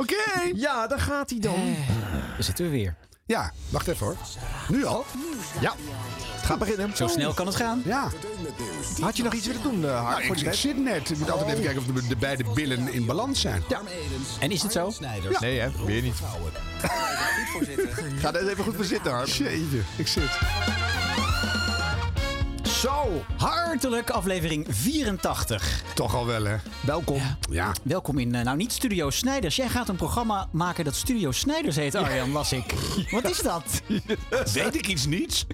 Oké. Ja, daar gaat hij dan. Daar zitten we weer. Ja, wacht even hoor. Nu al? Ja, het gaat beginnen. Zo snel kan het gaan. Ja. Had je nog iets willen doen, uh, Hart? Nou, ik, ik zit net. Je moet altijd even kijken of de, de beide billen in balans zijn. Ja. En is het zo? Nee, hè? Weer niet. Ga er eens even goed voor zitten, Hart. Jeetje, ik zit. Zo, hartelijk aflevering 84. Toch al wel, hè? Welkom. Ja. Welkom in, eh, nou niet Studio Snijders. Jij gaat een programma maken dat Studio Snijders heet, Arjan, las ik. Wat is dat? Weet ik iets niets?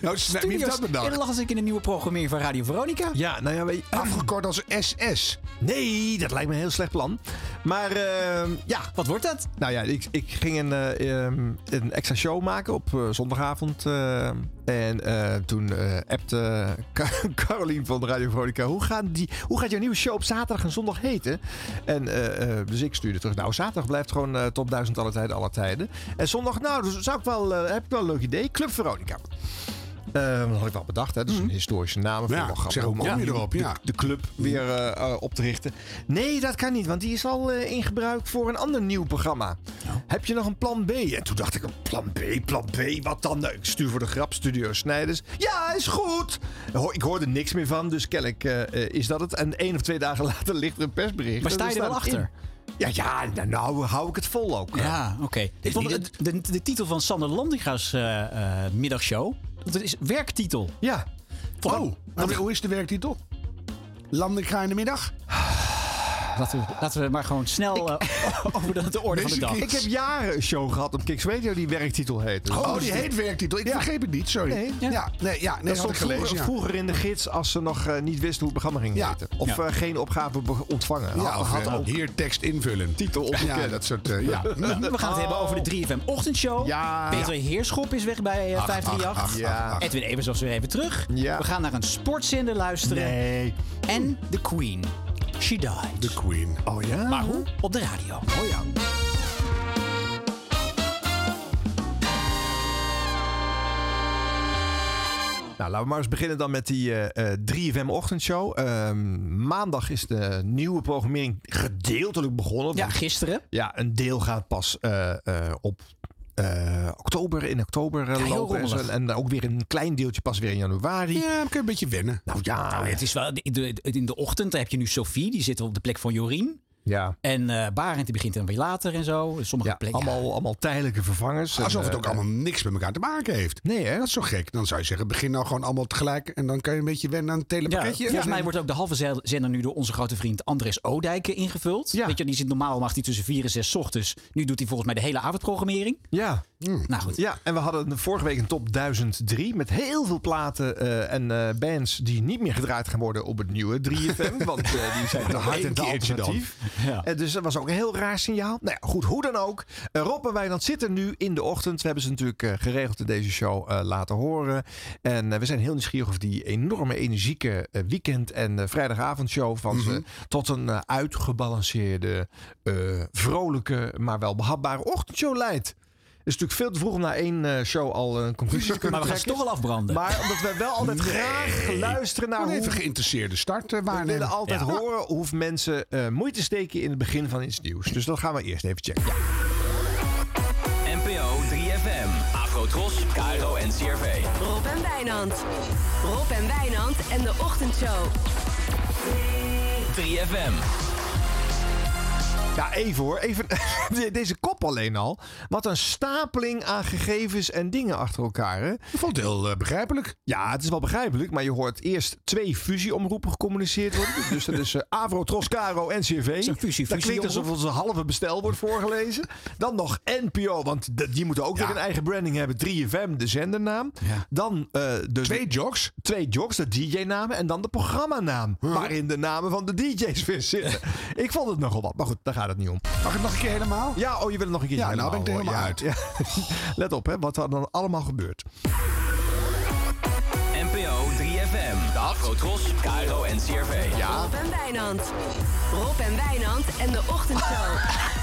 Nou, snap, wie heeft dat Ja, bedacht? dat las ik in een nieuwe programmering van Radio Veronica. Ja, nou ja, weet je, Afgekort als SS. Nee, dat lijkt me een heel slecht plan. Maar eh, ja, Wat wordt dat? nou ja, ik, ik ging een, eh, ehm, een extra show maken op eh, zondagavond. eh, en toen appte Ca- Carolien van Radio Veronica... Hoe, gaan die, hoe gaat jouw nieuwe show op zaterdag en zondag heten? En dus ik stuurde terug. Nou, zaterdag blijft gewoon top 1000 alle tijden, alle tijden. En zondag, nou, dus zou ik wel, heb ik wel een leuk idee. Club Veronica. Eh, dat had ik wel bedacht, hè? Dat is een historische naam. Ja, ik zeg, hoe kom je erop? de- Ja. De, club weer eh, eh, op te richten. Nee, dat kan niet, want die is al eh, in gebruik voor een ander nieuw programma. Heb je nog een plan B? En toen dacht ik, een plan B, plan B, wat dan? Nou, ik stuur voor de grap Studio Snijders. Ja, is goed. Ik hoorde niks meer van, dus kennelijk is dat het. En één of twee dagen later ligt er een persbericht. Maar sta je er wel achter? in. Ja, ja, nou, nou hou ik het vol ook. Ja, oké. Ik vond niet de, de, de titel van Sander Landinga's eh, eh, middagshow. Dat is werktitel. Ja. Oh, maar hoe is de werktitel? Landing in de middag? Laten we, laten we maar gewoon snel eh, over de, de orde van de dag. Ik heb jaren een show gehad op Kicks Radio die werktitel heet. Dus Oh, dat die heet werktitel. Ik Ja. vergeet het niet, sorry. Nee. Ja, ja nee, ja, nee Dat had stond ik gelezen. vroeger, ja. vroeger in de gids als ze nog eh, niet wisten hoe het programma ging Ja. heten. Of Ja. eh, geen opgave ontvangen. Ja, had, of had ook hier tekst invullen. titel Ja, opgekend. dat soort... ja. We gaan het hebben over de 3FM ochtendshow. Ja. Peter Heerschop is weg bij eh, Ach, 538. ach, ach, Ja. ach, ach. Edwin Evers was weer even terug. Ja. We gaan naar een sportzender luisteren. Nee. En The Queen. She died. The Queen. Oh ja? Maar hoe? Op de radio. Oh ja. Nou, laten we maar eens beginnen dan met die eh, eh, 3FM ochtendshow. Ehm, maandag is de nieuwe programmering gedeeltelijk begonnen. Ja, gisteren. Ja, een deel gaat pas eh, eh, op eh, oktober, in oktober eh, Ja, heel lopen. En, en ook weer een klein deeltje pas weer in januari. Ja, dan kun je een beetje wennen. Nou ja, Nou, het is wel, in de, in de ochtend heb je nu Sophie, die zit op de plek van Jorien. Ja. En eh Barend die begint dan weer later en zo. Sommige ja plekken. allemaal, allemaal tijdelijke vervangers. Alsof En, het eh, ook allemaal niks met elkaar te maken heeft. Nee, hè? Dat is zo gek. Dan zou je zeggen, begin nou gewoon allemaal tegelijk. En dan kan je een beetje wennen aan het Ja, telepakketje. volgens mij wordt ook de halve zender nu door onze grote vriend Andres Oudijken ingevuld. Ja. Weet je, die zit normaal mag hij tussen 4 en 6 ochtends. Nu doet hij volgens mij de hele avondprogrammering. Ja. Nou goed. Ja, en we hadden vorige week een top 1003 met heel veel platen eh, en eh, bands die niet meer gedraaid gaan worden op het nieuwe 3FM. want eh, die zijn te hard en te dan. Ja. Eh, dus dat was ook een heel raar signaal. Nou ja, goed, hoe dan ook. Eh, Rob en Wijnand zitten nu in de ochtend. We hebben ze natuurlijk eh, geregeld in deze show laten horen. En we zijn heel nieuwsgierig of die enorme energieke weekend- en vrijdagavondshow van ze tot een uitgebalanceerde, vrolijke, maar wel behapbare ochtendshow leidt. Het is natuurlijk veel te vroeg om na één eh, show al een conclusie te kunnen Maar we gaan ze trekken. toch al afbranden. Maar omdat we wel altijd graag luisteren naar hoe... even geïnteresseerde start eh, We waarnemen. willen altijd Ja. horen hoe mensen eh, moeite steken in het begin van iets nieuws. Dus dat gaan we eerst even checken. NPO 3FM. Agrotros, Cairo en CRV. Rob en Wijnand. Rob en Wijnand en de Ochtendshow. 3FM. Ja, even hoor. Even, deze kop alleen al. Wat een stapeling aan gegevens en dingen achter elkaar. Hè? Ik vond het heel eh, begrijpelijk. Ja, het is wel begrijpelijk. Maar je hoort eerst twee fusieomroepen gecommuniceerd worden. Dus dat is eh, Avro, Troscaro en is een fusie- Dat klinkt alsof ons een halve bestel wordt voorgelezen. Dan nog NPO, want die moeten ook Ja. weer een eigen branding hebben. 3FM, de zendernaam. Ja. Dan de Twee jogs. twee jocks, de DJ-namen en dan de programmanaam. Waarin de namen van de DJ's weer zitten. Ik vond het nogal wat. Maar goed, daar gaat het niet om. Mag het nog een keer helemaal? Ja, oh, je wil het nog een keer Ja, nou ben ik er horen. helemaal uit. ja. Let op, hè, wat er dan allemaal gebeurt. Afrotros, Cairo en CRV. Ja, Rob en Wijnand. Rob en Wijnand en de ochtendshow.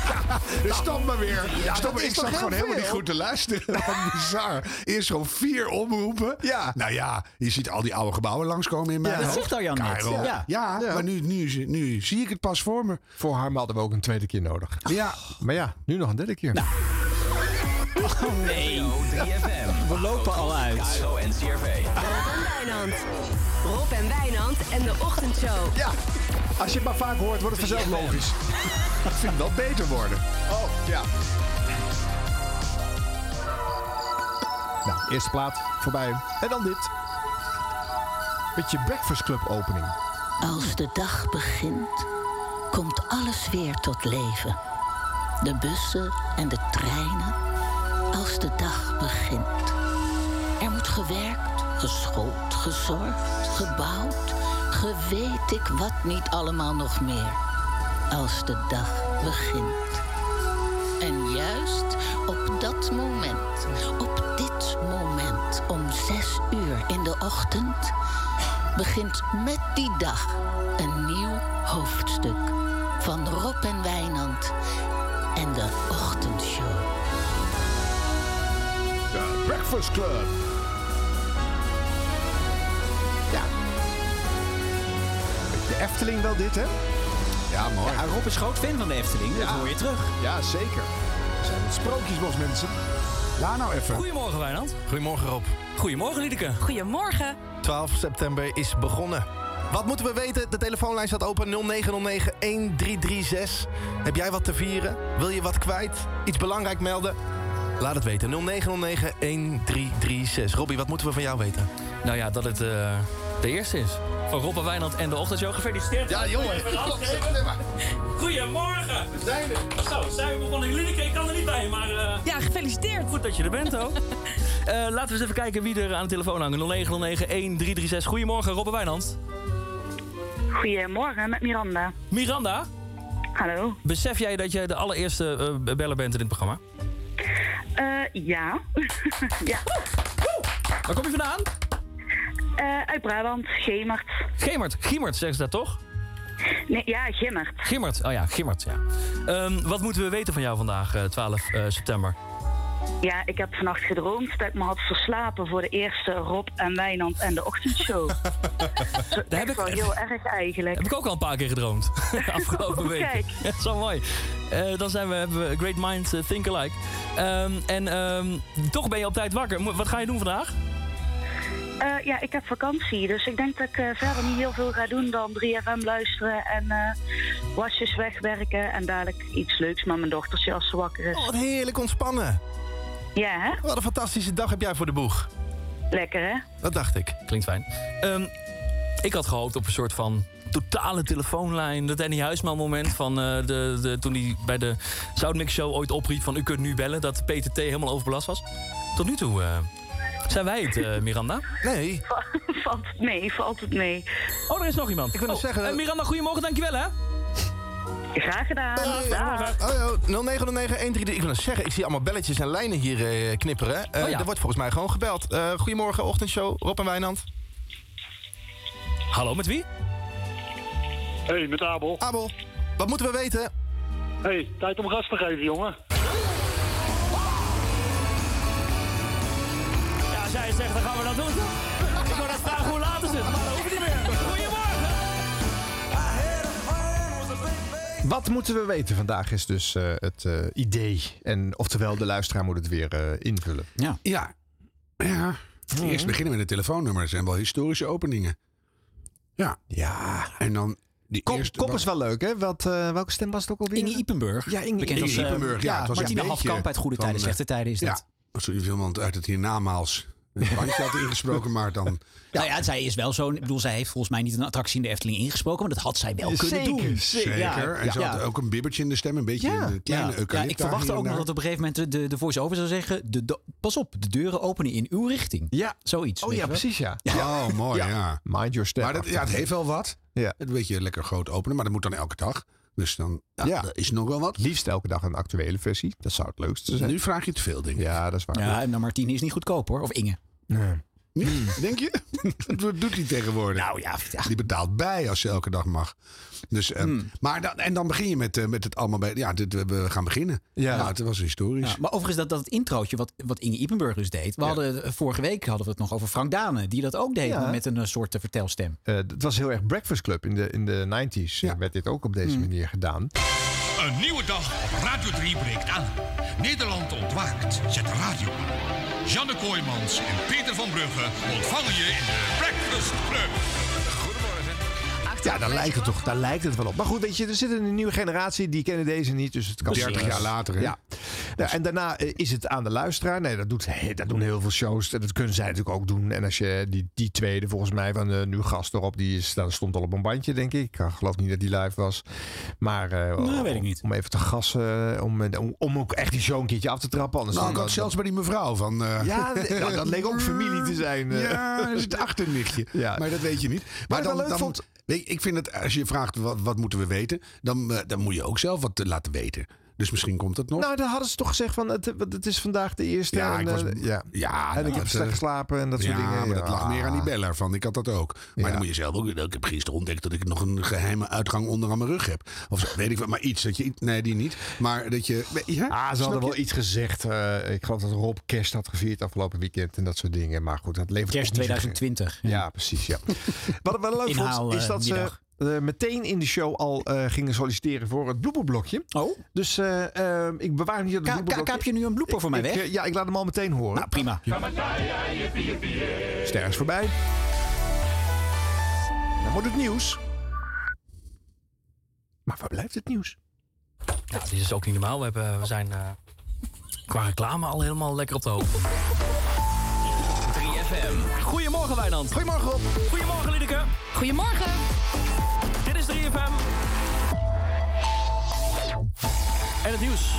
dus stop maar weer. stop maar. is Ik zat gewoon helemaal niet goed te luisteren. Bizar. Eerst gewoon vier omroepen. Ja. Nou ja, je ziet al die oude gebouwen langskomen in mijn dat hoofd. zegt Arjan net. Cairo. Ja. Ja, Ja. maar nu, nu, nu zie ik het pas voor me. Voor haar hadden we ook een tweede keer nodig. Ja, Maar ja, nu nog een derde keer. Oh nee, 3FM. we lopen al uit. Cairo en CRV. Rob en Wijnand. Rob en Wijnand en de ochtendshow. Ja, als je het maar vaak hoort, wordt het vanzelf logisch. Ik vind wel beter worden. Oh, ja. Nou, eerste plaat voorbij. En dan dit. Met je Breakfast Club opening. Als de dag begint, komt alles weer tot leven. De bussen en de treinen. Als de dag begint. Er moet gewerkt, geschoold, gezorgd, gebouwd. Geweet ik wat niet allemaal nog meer. Als de dag begint. En juist op dat moment, op dit moment, om zes uur in de ochtend, begint met die dag een nieuw hoofdstuk van Rob en Wijnand en de Ochtendshow. De Breakfast Club. Efteling wel dit, hè? ja mooi. Ja, Rob is groot fan van de Efteling, dat Ja. hoor je terug. Ja, zeker. We zijn het sprookjesbos, mensen. Ja, nou even. Goedemorgen Wijnand. Goedemorgen Rob. Goedemorgen Liedeke. Goedemorgen. 12 september is begonnen. Wat moeten we weten? De telefoonlijn staat open 0909-1336. Heb jij wat te vieren? Wil je wat kwijt? Iets belangrijk melden? Laat het weten. 0909-1336. Robbie, wat moeten we van jou weten? Nou ja, dat het eh, de eerste is. Van Rob en Wijnand en de Ochtendshow. Gefeliciteerd. Ja, jongen. Goedemorgen. We zijn er. Zo, zijn we begonnen. Liedeke, ik kan er niet bij, maar... eh, Ja, gefeliciteerd. Goed dat je er bent ook. Eh, laten we eens even kijken wie er aan de telefoon hangt. 0909-1336. Goedemorgen, Rob en Wijnand. Goedemorgen, met Miranda. Miranda, Hallo. besef jij dat jij de allereerste eh, beller bent in dit programma? Eh, ja. ja. Waar kom je vandaan? Eh, uit Brabant, Gemert. Gemert. Giemert, zeggen ze dat toch? Nee, ja, Gimmert. Gimmert. Oh ja, Gimmert, ja. Ehm, wat moeten we weten van jou vandaag, eh, 12 eh, september? Ja, ik heb vannacht gedroomd dat ik me had verslapen voor de eerste Rob en Wijnand en de ochtendshow. Daar heb ik- wel heel erg eigenlijk. Heb ik ook al een paar keer gedroomd. Afgelopen Oh, week. kijk. Ja, zo mooi. Eh, dan zijn we, hebben we Great Minds eh, Think Alike. Ehm, en ehm, toch ben je op tijd wakker. Wat ga je doen vandaag? Eh, ja, ik heb vakantie, dus ik denk dat ik eh, verder niet heel veel ga doen dan 3FM luisteren en eh, wasjes wegwerken en dadelijk iets leuks met mijn dochtertje als ze wakker is. Oh, wat heerlijk ontspannen. Ja, hè? Wat een fantastische dag heb jij voor de boeg. Lekker, hè? Dat dacht ik. Klinkt fijn. Ehm, ik had gehoopt op een soort van totale telefoonlijn. Dat Danny Huisman moment van eh, de, de, toen hij bij de Soundmix Show ooit opriep van u kunt nu bellen. Dat PTT helemaal overbelast was. Tot nu toe eh, zijn wij het, eh, Miranda. Nee. valt het mee, valt het mee. Oh, er is nog iemand. Ik wil nog Oh, zeggen- eh, Miranda, goedemorgen, dankjewel hè. Graag gedaan. Dag. Oh, oh, 0909-133. Ik wil nog zeggen, ik zie allemaal belletjes en lijnen hier eh, knipperen. Eh, Oh ja. Er wordt volgens mij gewoon gebeld. Eh, goedemorgen, ochtendshow. Rob en Wijnand. Hallo, met wie? Hey, met Abel. Abel, wat moeten we weten? Hey, tijd om gas te geven, jongen. Als jij het zegt, dan gaan we dat doen. ik wou net vragen hoe laat is het, maar dat hoeft niet meer. Goedemorgen. Wat moeten we weten? Vandaag is dus eh, het eh, idee. En oftewel, de luisteraar moet het weer eh, invullen. Ja. Ja. Ja. Eerst beginnen met de telefoonnummer. Dat zijn wel historische openingen. Ja. Ja. En dan die Kop, eerste... kop is wel leuk, hè? Wat, eh, welke stem was het ook alweer? Inge Ipenburg. Ja, Inge- Inge als, eh, Ippenburg, ja, het was Martine een beetje Hafkamp uit Goede van, Tijden, Slechte Tijden is Ja. dat. Als er iemand uit het hiernamaals een bandje had ingesproken, maar dan... Nou ja, zij is wel zo'n... Ik bedoel, zij heeft volgens mij niet een attractie in de Efteling ingesproken, maar dat had zij wel kunnen Zeker, doen. zeker. Zeker. en ze ja. had ook een bibbertje in de stem. Een beetje Ja. een kleine Ja, ja, ik verwachtte ook nog dat op een gegeven moment de, de voice-over zou zeggen... De, de- pas op, de deuren openen in uw richting. Ja. Zoiets. Oh ja, precies, ja. Oh, mooi, ja. Mind your step. Maar dat, ja, het heeft wel wat. Ja. Het weet je lekker groot openen, maar dat moet dan elke dag. Dus dan ja, Ja. dat is nog wel wat. Liefst elke dag een actuele versie. Dat zou het leukste zijn. Nu vraag je te veel, ik. Ja, dat is waar. Ja, en dan Martine is niet goedkoop hoor. Of Inge. Nee. Denk je? Dat doet hij tegenwoordig. Nou ja, ja. Die betaalt bij als je elke dag mag. Dus, eh, Hmm. maar dan, en dan begin je met, eh, met het allemaal bij. Ja, dit, we- gaan beginnen. Ja. Ja, het was historisch. Ja, maar overigens dat, dat introotje wat, wat Inge Ipenburg dus deed. We hadden, eh, vorige week hadden we het nog over Frank Dane. Die dat ook deed Ja. met een eh, soort vertelstem. Eh, het was heel erg Breakfast Club. In de, in de 90s eh, werd dit ook op deze manier gedaan. Een nieuwe dag op Radio 3 breekt aan. Nederland ontwaakt. Zet de radio aan. Janne Kooijmans en Peter van Brugge ontvangen je in de Breakfast Club. Ja, daar lijkt, het toch, daar lijkt het wel op. Maar goed, weet je, er zit een nieuwe generatie, die kennen deze niet. Dus het kan 30 jaar later, hè? Ja. Nou, en daarna eh, is het aan de luisteraar. Nee, dat, doet, dat doen heel veel shows. En dat kunnen zij natuurlijk ook doen. En als je die, die tweede, volgens mij, van de nu gast erop, die is, dat stond al op een bandje, denk ik. Ik geloof niet dat die live was. Maar eh, Nou, weet ik niet. om even te gassen, om, eh, om, om ook echt die show een keertje af te trappen. Anders Nou, ik dan- had zelfs bij die mevrouw van. eh, Ja, nou, dat leek ook familie te zijn. eh. Ja, dat is het achternichtje. Ja. Maar dat weet je niet. Maar Maar dan, wel leuk dan, vond- ik vind het, als je vraagt wat, wat moeten we weten, dan, eh, dan moet je ook zelf wat laten weten. Dus misschien komt het nog. Nou, dan hadden ze toch gezegd van het, het is vandaag de eerste. Ja, en, ik was- eh, ja. ja, en ik heb slecht eh, geslapen en dat soort ja, dingen. maar dat lag meer aan die Ja. beller van. Ik had dat ook. Maar Ja. dan moet je zelf ook. Ik heb gisteren ontdekt dat ik nog een geheime uitgang onder aan mijn rug heb. Of weet ik wat. Maar iets dat je. Nee, die niet. Maar dat je. Ja, Ah, ze hadden wel iets gezegd. eh, ik geloof dat Rob kerst had gevierd afgelopen weekend en dat soort dingen. Maar goed, dat levert Kerst ook niet zo- 2020. Ja, precies. Ja. Wat wel leuk Inhaal, vond, is dat ze eh, meteen in de show al eh, gingen solliciteren voor het blooperblokje. Oh, Dus eh, ik bewaar hier ka- blooperblokje. kaap je nu een blooper voor mij Ik, weg? ja, ik laat hem al meteen horen. nou, prima. Ster is voorbij. Dan wordt het nieuws. Maar waar blijft het nieuws? Ja, dit is ook niet normaal. We, hebben, we zijn eh, qua reclame al helemaal lekker op de hoogte. 3FM. Goedemorgen Wijnand. Goedemorgen Rob. Goedemorgen Liedeke. Goedemorgen. Dit is 3FM. En het nieuws.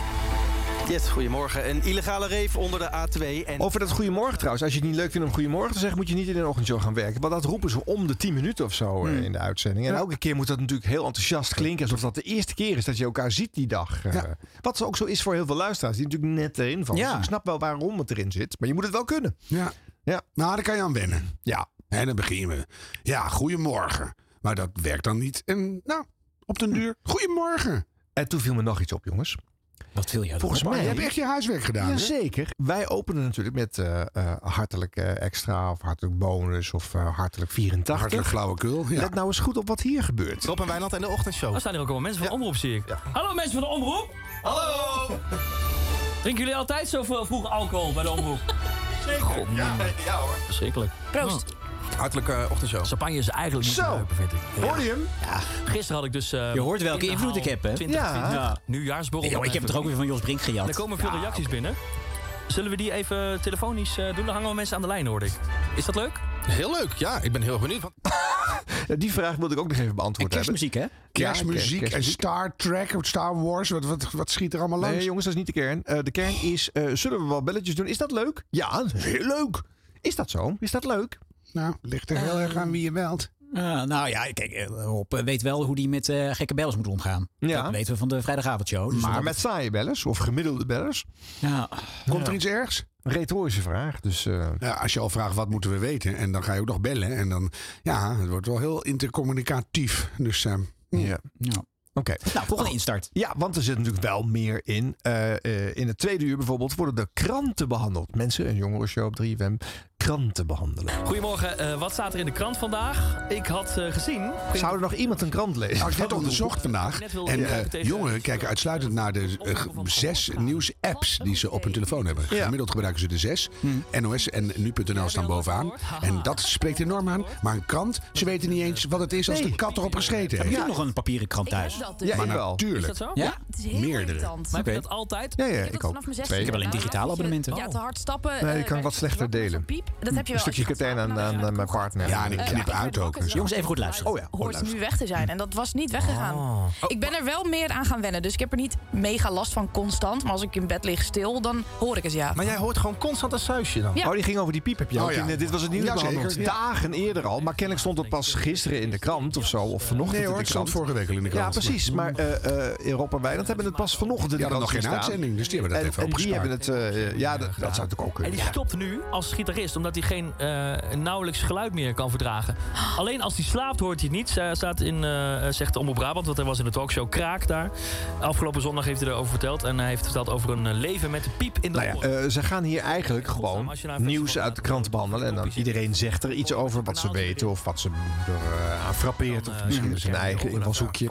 Yes, goedemorgen. Een illegale reef onder de A2 en... Over dat goedemorgen trouwens. Als je het niet leuk vindt om goedemorgen te zeggen, moet je niet in een ochtendshow gaan werken. Want dat roepen ze om de 10 minuten of zo eh, in de uitzending. En elke keer moet dat natuurlijk heel enthousiast klinken. Alsof dat de eerste keer is dat je elkaar ziet die dag. eh. Ja. Wat ook zo is voor heel veel luisteraars die natuurlijk net erin vallen. Ja. Dus ik snap wel waarom het erin zit. Maar je moet het wel kunnen. Ja. Ja. Nou, daar kan je aan wennen. Ja. En dan begin je met. Ja, goedemorgen. Maar dat werkt dan niet. En nou, op den duur. Goedemorgen. En toen viel me nog iets op, jongens. Wat wil je? Volgens mij. je hebt echt je huiswerk gedaan. hè? Jazeker. Wij openen natuurlijk met eh, eh, hartelijk eh, extra of hartelijk bonus of eh, hartelijk 84. Hartelijk flauwekul. Ja. Let nou eens goed op wat hier gebeurt. Rob en Wijnand en de ochtendshow. Er staan hier ook allemaal mensen van de omroep, zie ik. Hallo mensen van de omroep. Hallo. Drinken jullie altijd zo veel vroeg alcohol bij de omroep? Zeker. Ja, ja hoor. Verschrikkelijk. Proost. Hartelijke ochtendshow. Champagne is eigenlijk niet Zo. te vind ik. Hoor je hem? Gisteren had ik dus... eh, Je hoort welke inhaal invloed ik heb, hè? 2020 Ja. nieuwjaarsborrel. Nee, joh, ik heb het er ook weer van Jos Brink gejat. Er komen veel reacties binnen. Zullen we die even telefonisch eh, doen? Dan hangen we mensen aan de lijn, hoorde ik. Is dat leuk? Heel leuk, ja. Ik ben heel benieuwd. Ja, die vraag wilde ik ook nog even En beantwoord hebben. kerstmuziek, hè? Kerstmuziek Ja, en kerstmuziek. Star Trek, Star Wars. Wat, wat, wat schiet er allemaal langs? Nee, jongens, dat is niet de kern. Eh, de kern is, eh, zullen we wel belletjes doen? Is dat leuk? Ja, heel leuk. Is dat zo? Is dat leuk? Nou, ligt er heel erg aan wie je belt. Ah, nou ja, kijk, eh, Rob eh, weet wel hoe die met eh, gekke bellers moet omgaan. Ja. Dat weten we van de vrijdagavondshow. Dus maar dat- met saaie bellers of gemiddelde bellers? Ja, Komt er iets ergs? Een retorische vraag. Dus eh, Ja, als je al vraagt wat moeten we weten. En dan ga je ook nog bellen. En dan, ja, het wordt wel heel intercommunicatief. Dus eh, ja. ja. Oké. Nou, volgende instart. Ja, want er zit natuurlijk wel meer in. Eh, eh, in het tweede uur bijvoorbeeld worden de kranten behandeld. Mensen, een jongerenshow op 3FM, kranten behandelen. Goedemorgen, eh, wat staat er in de krant vandaag? Ik had eh, gezien... Zou er nog iemand een krant lezen? Nou, ik heb net onderzocht vandaag. En ik eh, jongeren kijken uitsluitend naar de zes nieuws-apps die ze op hun telefoon hebben. Ja. Gemiddeld gebruiken ze de zes. NOS en nu.nl staan bovenaan. En dat spreekt enorm aan. Maar een krant, ze weten niet eens wat het is als Nee. de kat erop gescheten Heb je heeft. ook nog een papieren krant thuis? dat dus. Ja, Maar ik wel. Is natuurlijk. dat zo? Ja? Het is heel Meerdere. irritant. Maar heb je dat altijd? Ja, ja, heb ik dat ook. Ik heb alleen digitale abonnementen. Ja, te hard stappen. Nee, eh, kan ik wat slechter delen. piep. Dat heb je Een wel stukje als je gaat katern aan, nou, aan mijn partner. Ja, en ik knip uit ook. en zo. Jongens, even goed luisteren. Oh ja, hoort nu weg te zijn. En dat was niet weggegaan. Oh. Ik ben er wel meer aan gaan wennen. Dus ik heb er niet mega last van constant. Maar als ik in bed lig stil, dan hoor ik het ja. Maar jij hoort gewoon constant een suisje dan. Ja. Oh, die ging over die piep. Heb je ook Oh, ja. in, eh, dit was het nieuws Ja, zeker. Dagen eerder al. Maar kennelijk stond het pas gisteren in de krant of zo. Of vanochtend Nee hoor, in het de stond krant. vorige week al in de krant. Ja, precies. Maar eh eh Europa en Wijnand hebben het pas vanochtend in de krant nog geen uitzending, dus die hebben dat en, even en die opgespaard. hebben het... eh, ja, dat, zou ook En kunnen. die stopt nu als gitarist omdat hij geen eh, nauwelijks geluid meer kan verdragen. Alleen als hij slaapt hoort hij het niet. Staat in, eh, zegt Omroep Brabant, want hij was in de talkshow Kraak daar. Afgelopen zondag heeft hij erover verteld. En hij heeft verteld over een eh, leven met een piep in de Nou ja, eh, ze gaan hier eigenlijk gewoon nieuws uit de krant behandelen. En dan iedereen zegt er iets over wat ze weten of wat ze er eh, aan frappeert. Of misschien zijn eigen invalshoekje.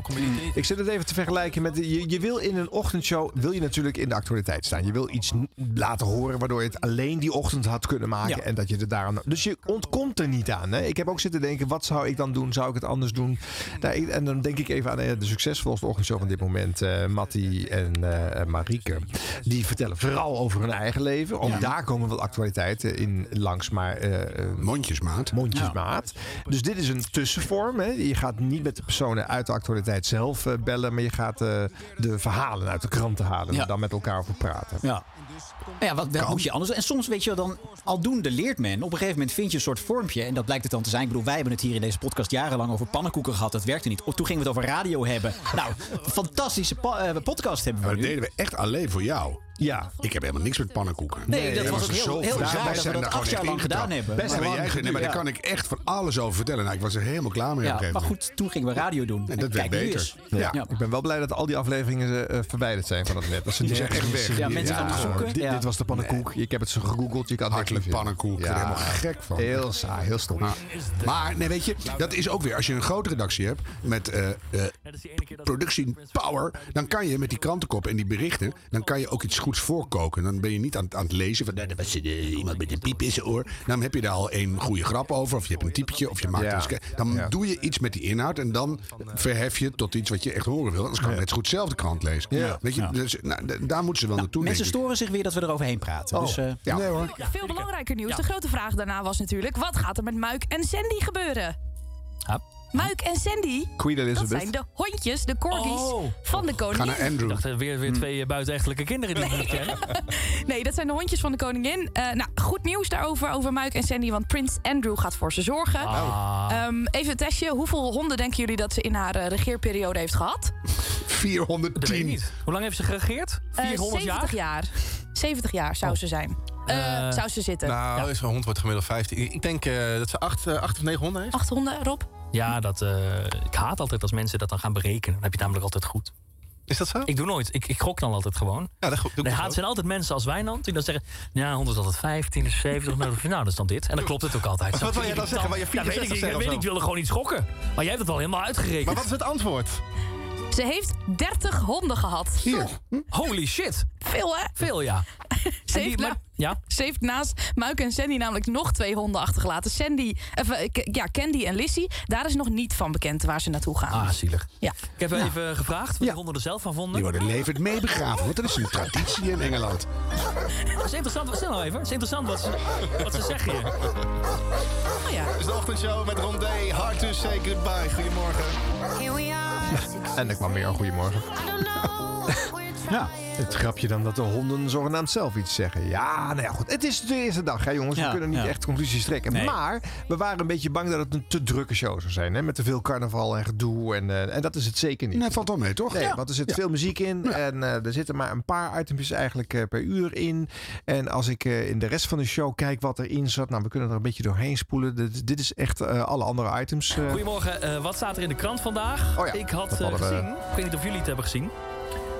Ik zit het even te vergelijken met... Je, je wil in een ochtendshow wil je natuurlijk in de actualiteit staan. Je wil iets laten horen waardoor je het alleen die ochtend had kunnen maken. Ja. En dat je er daaraan... Dus je ontkomt er niet aan. Hè? Ik heb ook zitten denken, wat zou ik dan doen? Zou ik het anders doen? Nou, ik- en dan denk ik even aan eh, de succesvolste ochtendshow van dit moment. eh Matti en eh Marieke. Die vertellen vooral over hun eigen leven. Ook daar komen wel actualiteiten in langs. Maar Mondjesmaat. mondjesmaat. Dus dit is een tussenvorm. Hè? Je gaat niet met de personen uit de actualiteit zelf bellen. Maar je gaat de verhalen uit de kranten halen. Ja. En dan met elkaar over praten. Ja. Maar ja, wat, wat moet je anders? En soms weet je wel, dan aldoende leert men. Op een gegeven moment vind je een soort vormpje. En dat blijkt het dan te zijn. Ik bedoel, wij hebben het hier in deze podcast jarenlang over pannenkoeken gehad. Dat werkte niet. Oh, Toen gingen we het over radio hebben. Nou, een fantastische eh, podcast hebben we Maar dat nu. deden we echt alleen voor jou. Ja. Ik heb helemaal niks met pannenkoeken. Nee, dat was ook heel- zo heel raar dat we dat acht jaar lang gedaan hebben. Best Maar jij, nee, maar daar kan ik echt van alles over vertellen. Nou, ik was er helemaal klaar mee op een Ja, maar goed, toen gingen we radio doen. En En dat werd beter. Ja. Ja. Ik ben wel blij dat al die afleveringen eh, verwijderd zijn van het net. Dat ze Die zijn echt weg. Ja, mensen gaan het zoeken. Dit, was de pannenkoek. Ik heb het zo gegoogeld. Je kan het Hartelijk pannenkoek. Ik er helemaal gek van. Heel saai, heel stom. Maar, maar nee, weet je, dat is ook weer. Als je een grote redactie hebt met eh, eh, productie power, dan kan je met die krantenkop en die berichten, dan kan je ook iets goeds voorkoken. Dan ben je niet aan, aan het lezen van, nou, er was eh, iemand met een piep in zijn oor. Dan heb je daar al een goede grap over, of je hebt een typetje, of je maakt Ja. een Dan Ja. doe je iets met die inhoud en dan verhef je tot iets wat je echt horen wil. Anders kan je net zo goed zelf de krant lezen. Ja. Weet je, dus, nou, daar moeten ze wel naartoe. Mensen denk ik. storen zich weer dat we eroverheen praten. Oh, Dus, eh, ja. Nee hoor. Veel belangrijker nieuws. De grote vraag daarna was natuurlijk... wat gaat er met Muik en Sandy gebeuren? Ja. Muik en Sandy, Queen dat zijn de hondjes, de corgis Oh. van de Ga koningin. naar Ik Andrew. dacht, eh, weer, weer twee eh, buitenechtelijke kinderen die ik niet ken. Nee, dat zijn de hondjes van de koningin. Eh, nou, goed nieuws daarover, over Muik en Sandy... want prins Andrew gaat voor ze zorgen. Ah. Ehm, even een testje. Hoeveel honden denken jullie dat ze in haar eh, regeerperiode heeft gehad? Dat weet ik 410. niet. Hoe lang heeft ze geregeerd? Eh, 400 jaar? 70 jaar. 70 jaar zou ze zijn. Zou ze zitten. Nou, zo'n hond wordt gemiddeld 15. Ik denk eh, dat ze 8 of 9 honden heeft. Acht honden, Rob? Ja, dat, eh, ik haat altijd als mensen dat dan gaan berekenen. Dan heb je het namelijk altijd goed. Is dat zo? Ik doe nooit. Ik, ik gok dan altijd gewoon. Ja, dat ook. zijn altijd mensen als Wijnand die dan zeggen... Ja, 100 is altijd 15, is 70. Nou, nou, dat is dan dit. En dan klopt het ook altijd. Maar wat wil jij dan zeggen? Waar je Ja, weet ik, 64 ik, zegt of weet, zo? ik wilde gewoon iets gokken. Maar jij hebt het al helemaal uitgerekend. Maar wat is het antwoord? Ze heeft 30 honden gehad. Hier. Holy shit. Veel, hè? Veel, ja. Ze die- heeft, maar- ja? ze heeft naast Muik en Sandy namelijk nog twee honden achtergelaten. Sandy, of, eh, ja, Candy en Lissy. Daar is nog niet van bekend waar ze naartoe gaan. Ah, zielig. Ja. Ik heb even gevraagd wat de honden er zelf van vonden. Die worden levend meebegraven, want dat is een traditie in Engeland. Dat is interessant. Stel nou even. Het is interessant wat ze, wat ze zeggen hier. Oh ja. Dit is de ochtendshow met Rondé. Hard to say goodbye. Goedemorgen. En er kwam weer een goedemorgen. ja. Het grapje dan dat de honden zogenaamd zelf iets zeggen. Ja, nou ja, goed. Het is de eerste dag, hè jongens. Ja, we kunnen niet ja. echt conclusies trekken. Nee. Maar we waren een beetje bang dat het een te drukke show zou zijn. Hè? Met te veel carnaval en gedoe. En, eh, en dat is het zeker niet. Nee, valt wel mee, toch? Nee, want er zit veel muziek in. En eh, er zitten maar een paar items eigenlijk eh, per uur in. En als ik eh, in de rest van de show kijk wat erin zat. Nou, we kunnen er een beetje doorheen spoelen. Dit, dit is echt eh, alle andere items. Goedemorgen. eh, wat staat er in de krant vandaag? Oh ja, ik had we- gezien, ik weet niet of jullie het hebben gezien...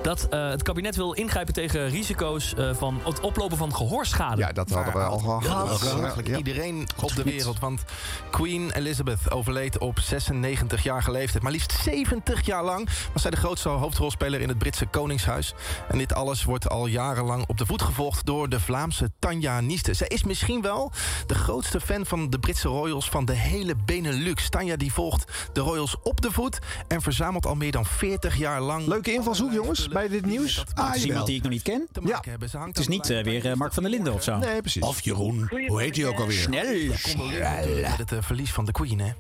dat eh, het kabinet wil ingrijpen tegen risico's eh, van het oplopen van gehoorschade. ja, dat hadden we al gehad. Eigenlijk ja. iedereen op de wereld. Want Queen Elizabeth overleed op 96-jarige leeftijd. Maar liefst 70 jaar lang was zij de grootste hoofdrolspeler in het Britse Koningshuis. En dit alles wordt al jarenlang op de voet gevolgd door de Vlaamse Tanja Nieste. Zij is misschien wel de grootste fan van de Britse royals van de hele Benelux. Tanja die volgt de royals op de voet en verzamelt al meer dan 40 jaar lang... Leuke invalshoek, jongens, bij dit nieuws. Ah, is iemand die ik nog niet ken? te maken hebben. Ze hangt Het is niet eh, weer eh, Mark van der Linden of zo. Nee, precies. Of Jeroen. Hoe heet hij ook alweer? Snel. met het eh, verlies van de Queen, hè?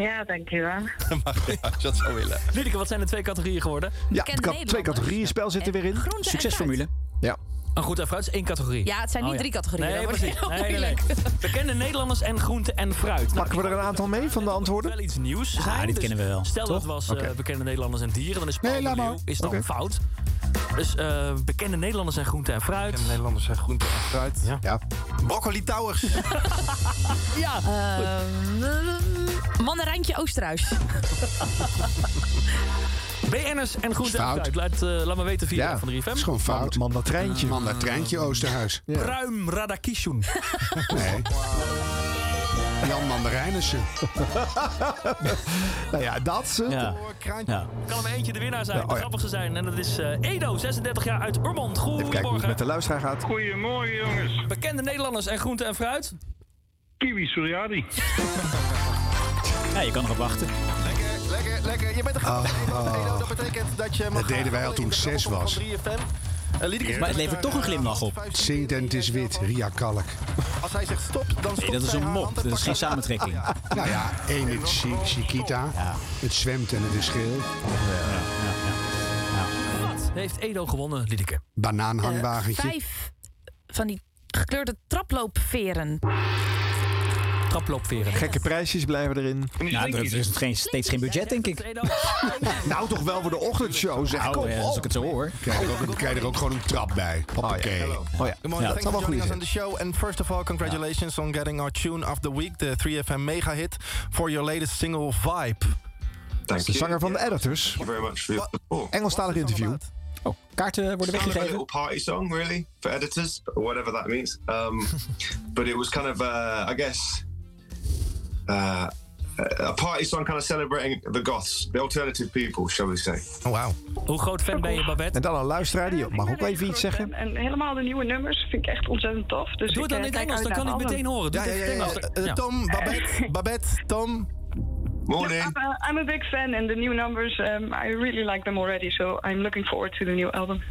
Ja, dankjewel. Als je dat zou willen. Liedeke, wat zijn de twee categorieën geworden? Ja, twee categorieën spel zit er weer in. Succesformule. Ja. Een goed en fruit is één categorie. Ja, het zijn niet Oh, drie categorieën. Nee, precies. Nee, nee. Bekende Nederlanders en groente en fruit. Nou, Pakken we er een aantal mee van de antwoorden? wel iets nieuws zijn. dit dus kennen we wel, Stel dat toch? het was eh, bekende Nederlanders en dieren, dan is Paul Nee, de laat Leeuw is dan fout. Dus eh, bekende Nederlanders en groente en fruit. Bekende Nederlanders en groente en fruit. Ja. ja. Broccoli Towers. ja. Uh, mandarijntje Oosterhuis. BN'ers en groente en fruit. Laat, uh, laat me weten via ja, van 3FM. Het is gewoon fout. Mandatreintje. Mandatreintje Oosterhuis. Ja. Pruim Radakishun. nee. Jan Mandarijnissen. nou ja, dat. Uh, ja. ja. Kan er maar eentje de winnaar zijn, ja, oh de grappigste zijn. En dat is uh, Edo, 36 jaar uit Urmond. Goedemorgen. hoe het met de luisteraar gaat. Goedemorgen, jongens. Bekende Nederlanders en groente en fruit. Kiwi Suryadi. ja, je kan erop wachten. Lekker. Je bent er grappig. Oh, oh. Dat betekent dat je mag Dat deden wij al toen ik zes was. Uh, maar het levert toch een glimlach op. Zingt en het is wit, Ria Kalk. Als hij zegt stop, dan stopt Nee, dat is een mop. Dat is geen samentrekking. nou ja, één met Chiquita. Ja. Het zwemt en het is geel. Ja, ja, Wat heeft Edo gewonnen, Liedeke? Banaanhangwagentje. Uh, vijf van die gekleurde traploopveren traploopveren. Gekke prijsjes blijven erin. Ja, er is geen, steeds geen budget, denk ik. nou, toch wel voor de ochtendshow, zeg. Nou, ja, als ik het zo hoor. Krijg je, ook, krijg je er ook gewoon een trap bij. Hoppakee. Oh, ja. Oh, ja. Good morning, ja, thanks for joining us on the show. And first of all, congratulations on getting our tune of the week, the 3FM mega hit, for your latest single Vibe. Thank de zanger van de Editors. Thank you very much for your. Engelstalig interview. Oh, kaarten worden weggegeven. Kind of a little party song, really, for editors, whatever that means. Um, but it was kind of, uh, I guess, uh, a party song kind of celebrating the goths, the alternative people, shall we say. Oh, wow. Hoe groot fan ben je, Babette? En dan een luisteraar, die mag ook even iets zeggen. En helemaal de nieuwe nummers vind ik echt ontzettend tof. Dus Doe het dan in het Engels, dan kan ik meteen horen. Tom, Babette, Babette, Tom. Morning. Yeah, I'm, a, I'm, a, big fan, and the new numbers, um, I really like them already. So I'm looking forward to the new album.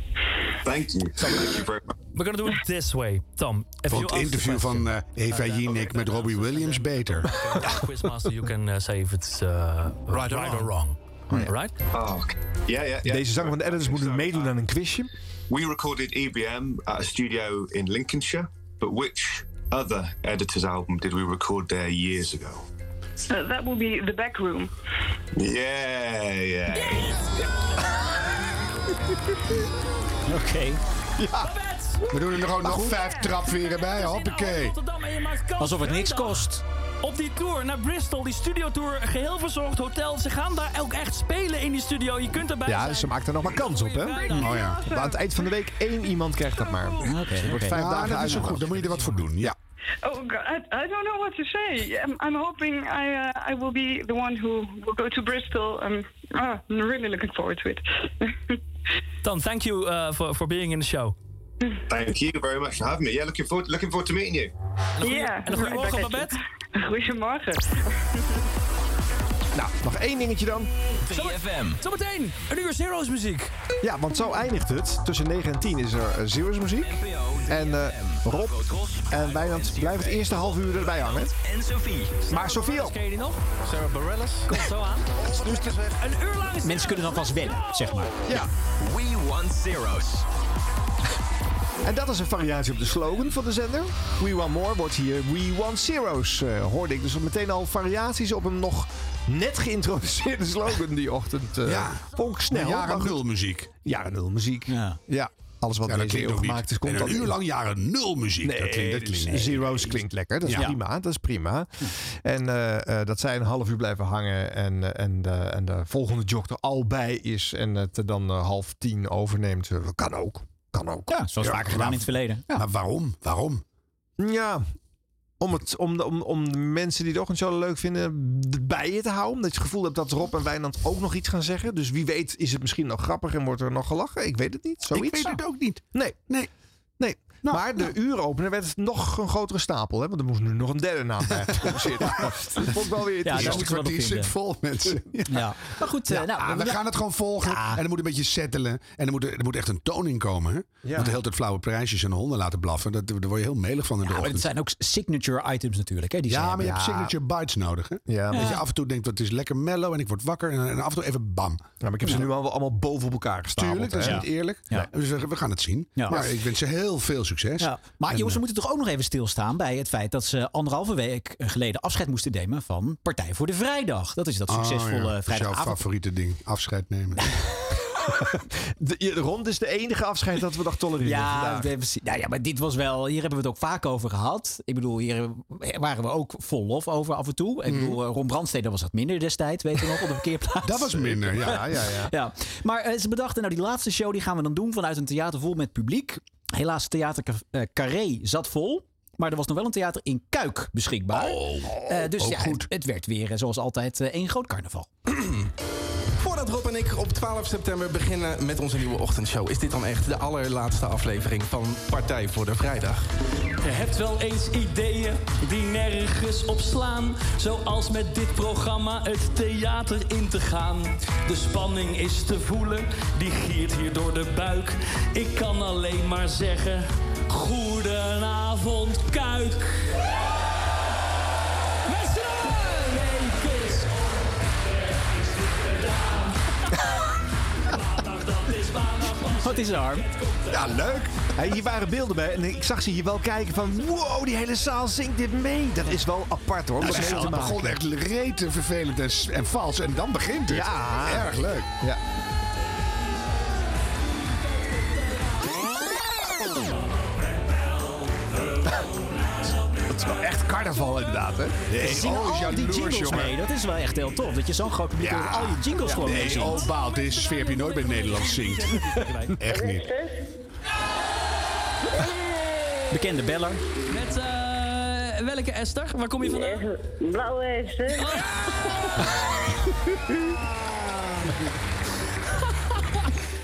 Thank you. Thank you very much. We're gonna do it this way, Tom. Ik vond het interview van uh, Eva Jinek met Robbie Williams beter. Quizmaster, you can uh, say if it's uh, right, right, or wrong. Oh, yeah. Right? Oh, okay. yeah, yeah, yeah. Deze zanger van de editors moeten meedoen aan een quizje. We recorded EBM at a studio in Lincolnshire, but which other editor's album did we record there years ago? Uh, that will be the back room. Yeah, yeah. Oké. Okay. Ja. We doen er nog, nog vijf trapveren bij, hoppakee. Alsof het niks kost. Op die tour naar Bristol, die studiotour, geheel verzorgd hotel. Ze gaan daar ook echt spelen in die studio. Je kunt erbij Ja, ze maakt er nog maar kans op, hè? Oh ja. Maar aan het eind van de week één iemand krijgt dat maar. Oké, okay, okay. vijf ja, dagen dat is ook goed. Dan moet je er wat voor doen, ja. Oh God, I, I don't know what to say. I'm, I'm hoping I uh, I will be the one who will go to Bristol. I'm, oh, I'm really looking forward to it. Tom, thank you uh, for for being in the show. Thank you very much for having me. Yeah, looking forward looking forward to meeting you. En een goedemorgen, Babette. Goedemorgen. Nou, nog één dingetje dan. 3FM. Zometeen een uur Zero's muziek. Ja, want zo eindigt het. Tussen 9 en 10 is er Zero's muziek. En uh, Rob en Wijnand blijven het eerste half uur erbij hangen. En Sophie. Maar Sophie ook. Ken je die nog? Sarah Bareilles. Komt zo aan. Een uur lang is Mensen kunnen dan vast wennen, zeg maar. Ja. We want Zero's. En dat is een variatie op de slogan van de zender. We Want More wordt hier We Want Zero's, uh, hoorde ik. Dus meteen al variaties op een nog net geïntroduceerde slogan die ochtend. Uh, ja, vond ik snel. Jaren nul muziek. Jaren nul muziek. Ja. ja. Alles wat ja, deze eeuw gemaakt is, komt en al een uur lang jaren nul muziek. Nee, dat klinkt, dat klinkt, nee, Zero's klinkt lekker. Dat is Ja. prima. Dat is prima. En eh, eh, dat zij een half uur blijven hangen en, eh, en, de, en de volgende jog er al bij is en het er dan half tien overneemt. kan ook. Kan ook. Ja, zoals vaker gedaan in het verleden. Maar waarom? Waarom? Ja, om, het, om, de, om, om de mensen die de ochtendshow leuk vinden bij je te houden. Dat je het gevoel hebt dat Rob en Wijnand ook nog iets gaan zeggen. Dus wie weet is het misschien nog grappig en wordt er nog gelachen. Ik weet het niet. Zoiets. Ik weet het ook niet. Nee. Nee. Nou, maar de uuropener werd het nog een grotere stapel. Hè? Want er moest nu nog een derde naam bij vond ik wel weer wel op Die zit vol mensen. Ja. Maar goed, eh, nou, Ah, we gaan het gewoon volgen. Ja. En er moet een beetje settelen. En er moet, er moet echt een toon in komen. Hè? Ja. Want de hele tijd flauwe prijsjes en honden laten blaffen. Dat, daar word je heel melig van in de Ja, het zijn ook signature items natuurlijk. Hè, die Ja, maar je hebt signature bites nodig. Hè? Ja, Dat je af en toe denkt, dat het is lekker mellow en ik word wakker. En, en af en toe even bam. ja, maar ik heb ze nu al allemaal boven op elkaar gestapeld. Tuurlijk, dat is niet eerlijk. Ja. Dus we we gaan het zien. Ja. Maar ik wens ze heel veel succes. Ja. Maar En, jongens, we eh, moeten toch ook nog even stilstaan bij het feit dat ze anderhalve week geleden afscheid moesten nemen van Partij voor de Vrijdag. Dat is dat oh, succesvolle ja. Dat is jouw vrijdagavond. favoriete ding, afscheid nemen. De, je- Ron is de enige afscheid dat we nog tolereren Ja, vandaag. nou ja, maar dit was wel. Hier hebben we het ook vaak over gehad. Ik bedoel, hier waren we ook vol lof over af en toe. Ik bedoel, eh, Ron Brandstede was wat minder destijds, weet je nog, op de parkeerplaats. Dat was minder, ja, ja, ja. ja. Maar eh, ze bedachten, nou, die laatste show die gaan we dan doen vanuit een theater vol met publiek. Helaas, Theater eh, Carré zat vol. Maar er was nog wel een theater in Kuik beschikbaar. Eh, dus ja, het, het werd weer, eh, zoals altijd, één groot carnaval. Voordat Rob en ik op 12 september beginnen met onze nieuwe ochtendshow... is dit dan echt de allerlaatste aflevering van Partij voor de Vrijdag. Je hebt wel eens ideeën die nergens op slaan. Zoals met dit programma het theater in te gaan. De spanning is te voelen, die giert hier door de buik. Ik kan alleen maar zeggen: Goedenavond, Kuik. Wat is er, Harm? Ja, leuk. Hey, hier waren beelden bij en ik zag ze hier wel kijken van... wow, die hele zaal zingt dit mee. Dat is wel apart hoor. Nou, dat maken. begon echt rete vervelend en, en vals. En dan begint het. Ja. Erg leuk. Ja. Is wel echt carnaval inderdaad, hè? Ze zingen oh, al die jingles jongen. mee. Dat is wel echt heel tof. Dat je zo'n groot publiek al je jingles gewoon nee, oh, baal. Deze sfeer heb je nooit bij Nederland zingt. Echt niet. Bekende beller. Met eh, welke Esther? Waar kom je vandaan? Blauwe Esther.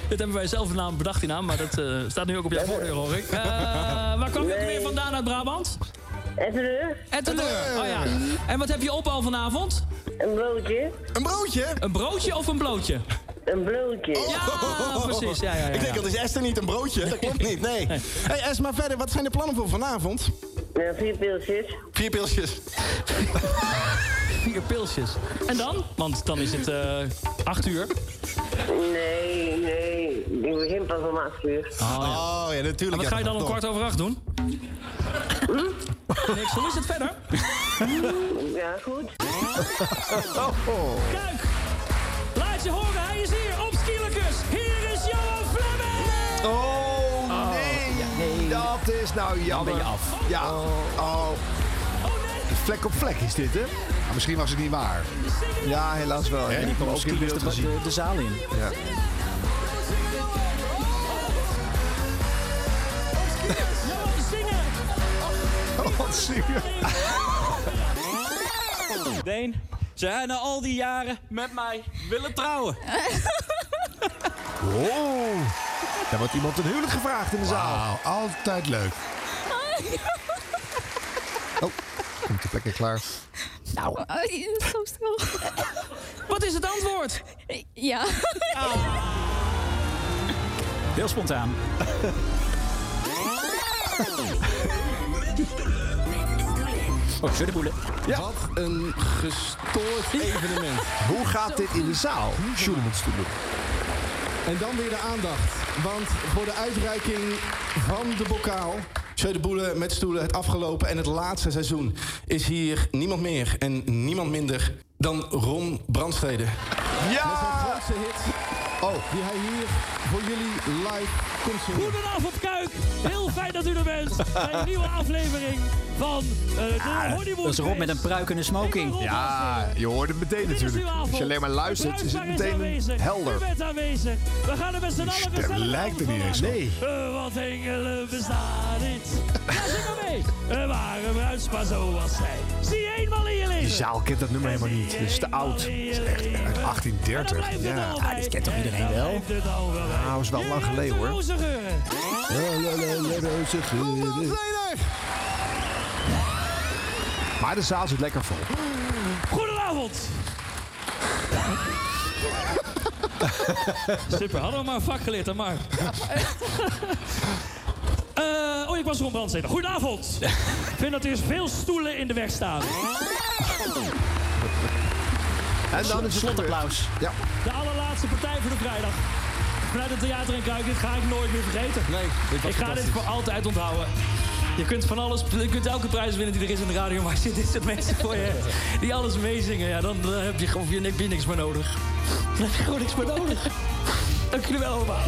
Dit hebben wij zelf een naam bedacht, die naam, maar dat eh, staat nu ook op jouw voordeur, hoor ik. Eh, waar kom je ook weer vandaan uit Brabant? Etteleur. Etteleur. Oh ja. En wat heb je op al vanavond? Een broodje. Een broodje? Een broodje of een blootje? Een broodje. Ja, precies. Ja, ja, ja, Ik denk, dat is Esther niet een broodje. Dat klopt niet, nee. Hey Esther, maar verder, wat zijn de plannen voor vanavond? Ja, vier pilsjes. Vier pilsjes. Vier pilsjes. En dan? Want dan is het eh acht uur. Nee, nee. Die begint pas om acht uur. Oh, ja, natuurlijk. En wat ga je dan om kwart over acht doen? Niks, hoe is het verder? Ja, goed. Kijk, horen, hij is hier op Skielikers. Hier is Johan Flemming! Oh, nee. Dat is nou jammer. ben je af. Ja. Oh. Vlek op vlek is dit, hè? Maar misschien was het niet waar. Ja, helaas wel. Ja, die kwam ook in de, gezien. de, de zaal in. Ja. Oh. Deen, ze hebben al die jaren met mij willen trouwen. Oh. Daar wordt iemand een huwelijk gevraagd in de zaal. Wauw, altijd leuk. Oh, komt de plekken klaar. Nou, zo stil. Wat is het antwoord? Ja. heel spontaan. Oh, de boelen. Wat een gestoord evenement. Hoe gaat dit in de zaal? Sjoelemans-stoelen. En dan weer de aandacht. Want voor de uitreiking van de bokaal... De Boele met stoelen, het afgelopen en het laatste seizoen... is hier niemand meer en niemand minder dan Ron Brandstede. Ja! Met zijn grootste hit, Oh. die hij hier voor jullie live komt zingen. Goedenavond, Kuik. Heel fijn dat u er bent bij een nieuwe aflevering van eh, de Hollywood Dat is Rob met een pruik en een smoking. Ja, je hoort het meteen is natuurlijk. Als je alleen maar luistert, is het meteen helder. U bent aanwezig. We gaan er met z'n allen gezellig lijkt er niet eens. Nee. Uh, wat engelen bestaan niet. Ja, zing maar mee. Zoals zij. Zie je eenmaal in je leven. De zaal kent dat nummer helemaal niet. Het is te oud. Echt uit 1830. Ja. Ah, dit kent toch iedereen wel? Nou, dat is wel lang geleden hoor. Roze geuren. Maar de zaal zit lekker vol. Goedenavond. Super, hadden we maar een vak geleerd, hè, maar. Eh, oh, ik was Ron Brandstede. Goedenavond. Ik vind dat er veel stoelen in de weg staan. En dan is het Slotapplaus. Ja. De allerlaatste partij voor de vrijdag. Vanuit het theater in Kuik. Dit ga ik nooit meer vergeten. Nee, dit was Ik ga dit voor altijd onthouden. Je kunt van alles, je kunt elke prijs winnen die er is in de radio, maar als je dit soort mensen voor je hebt die alles meezingen, ja, dan, dan heb, je, gewoon- heb je niks meer nodig. Dan heb je gewoon niks meer nodig. Dank jullie wel allemaal.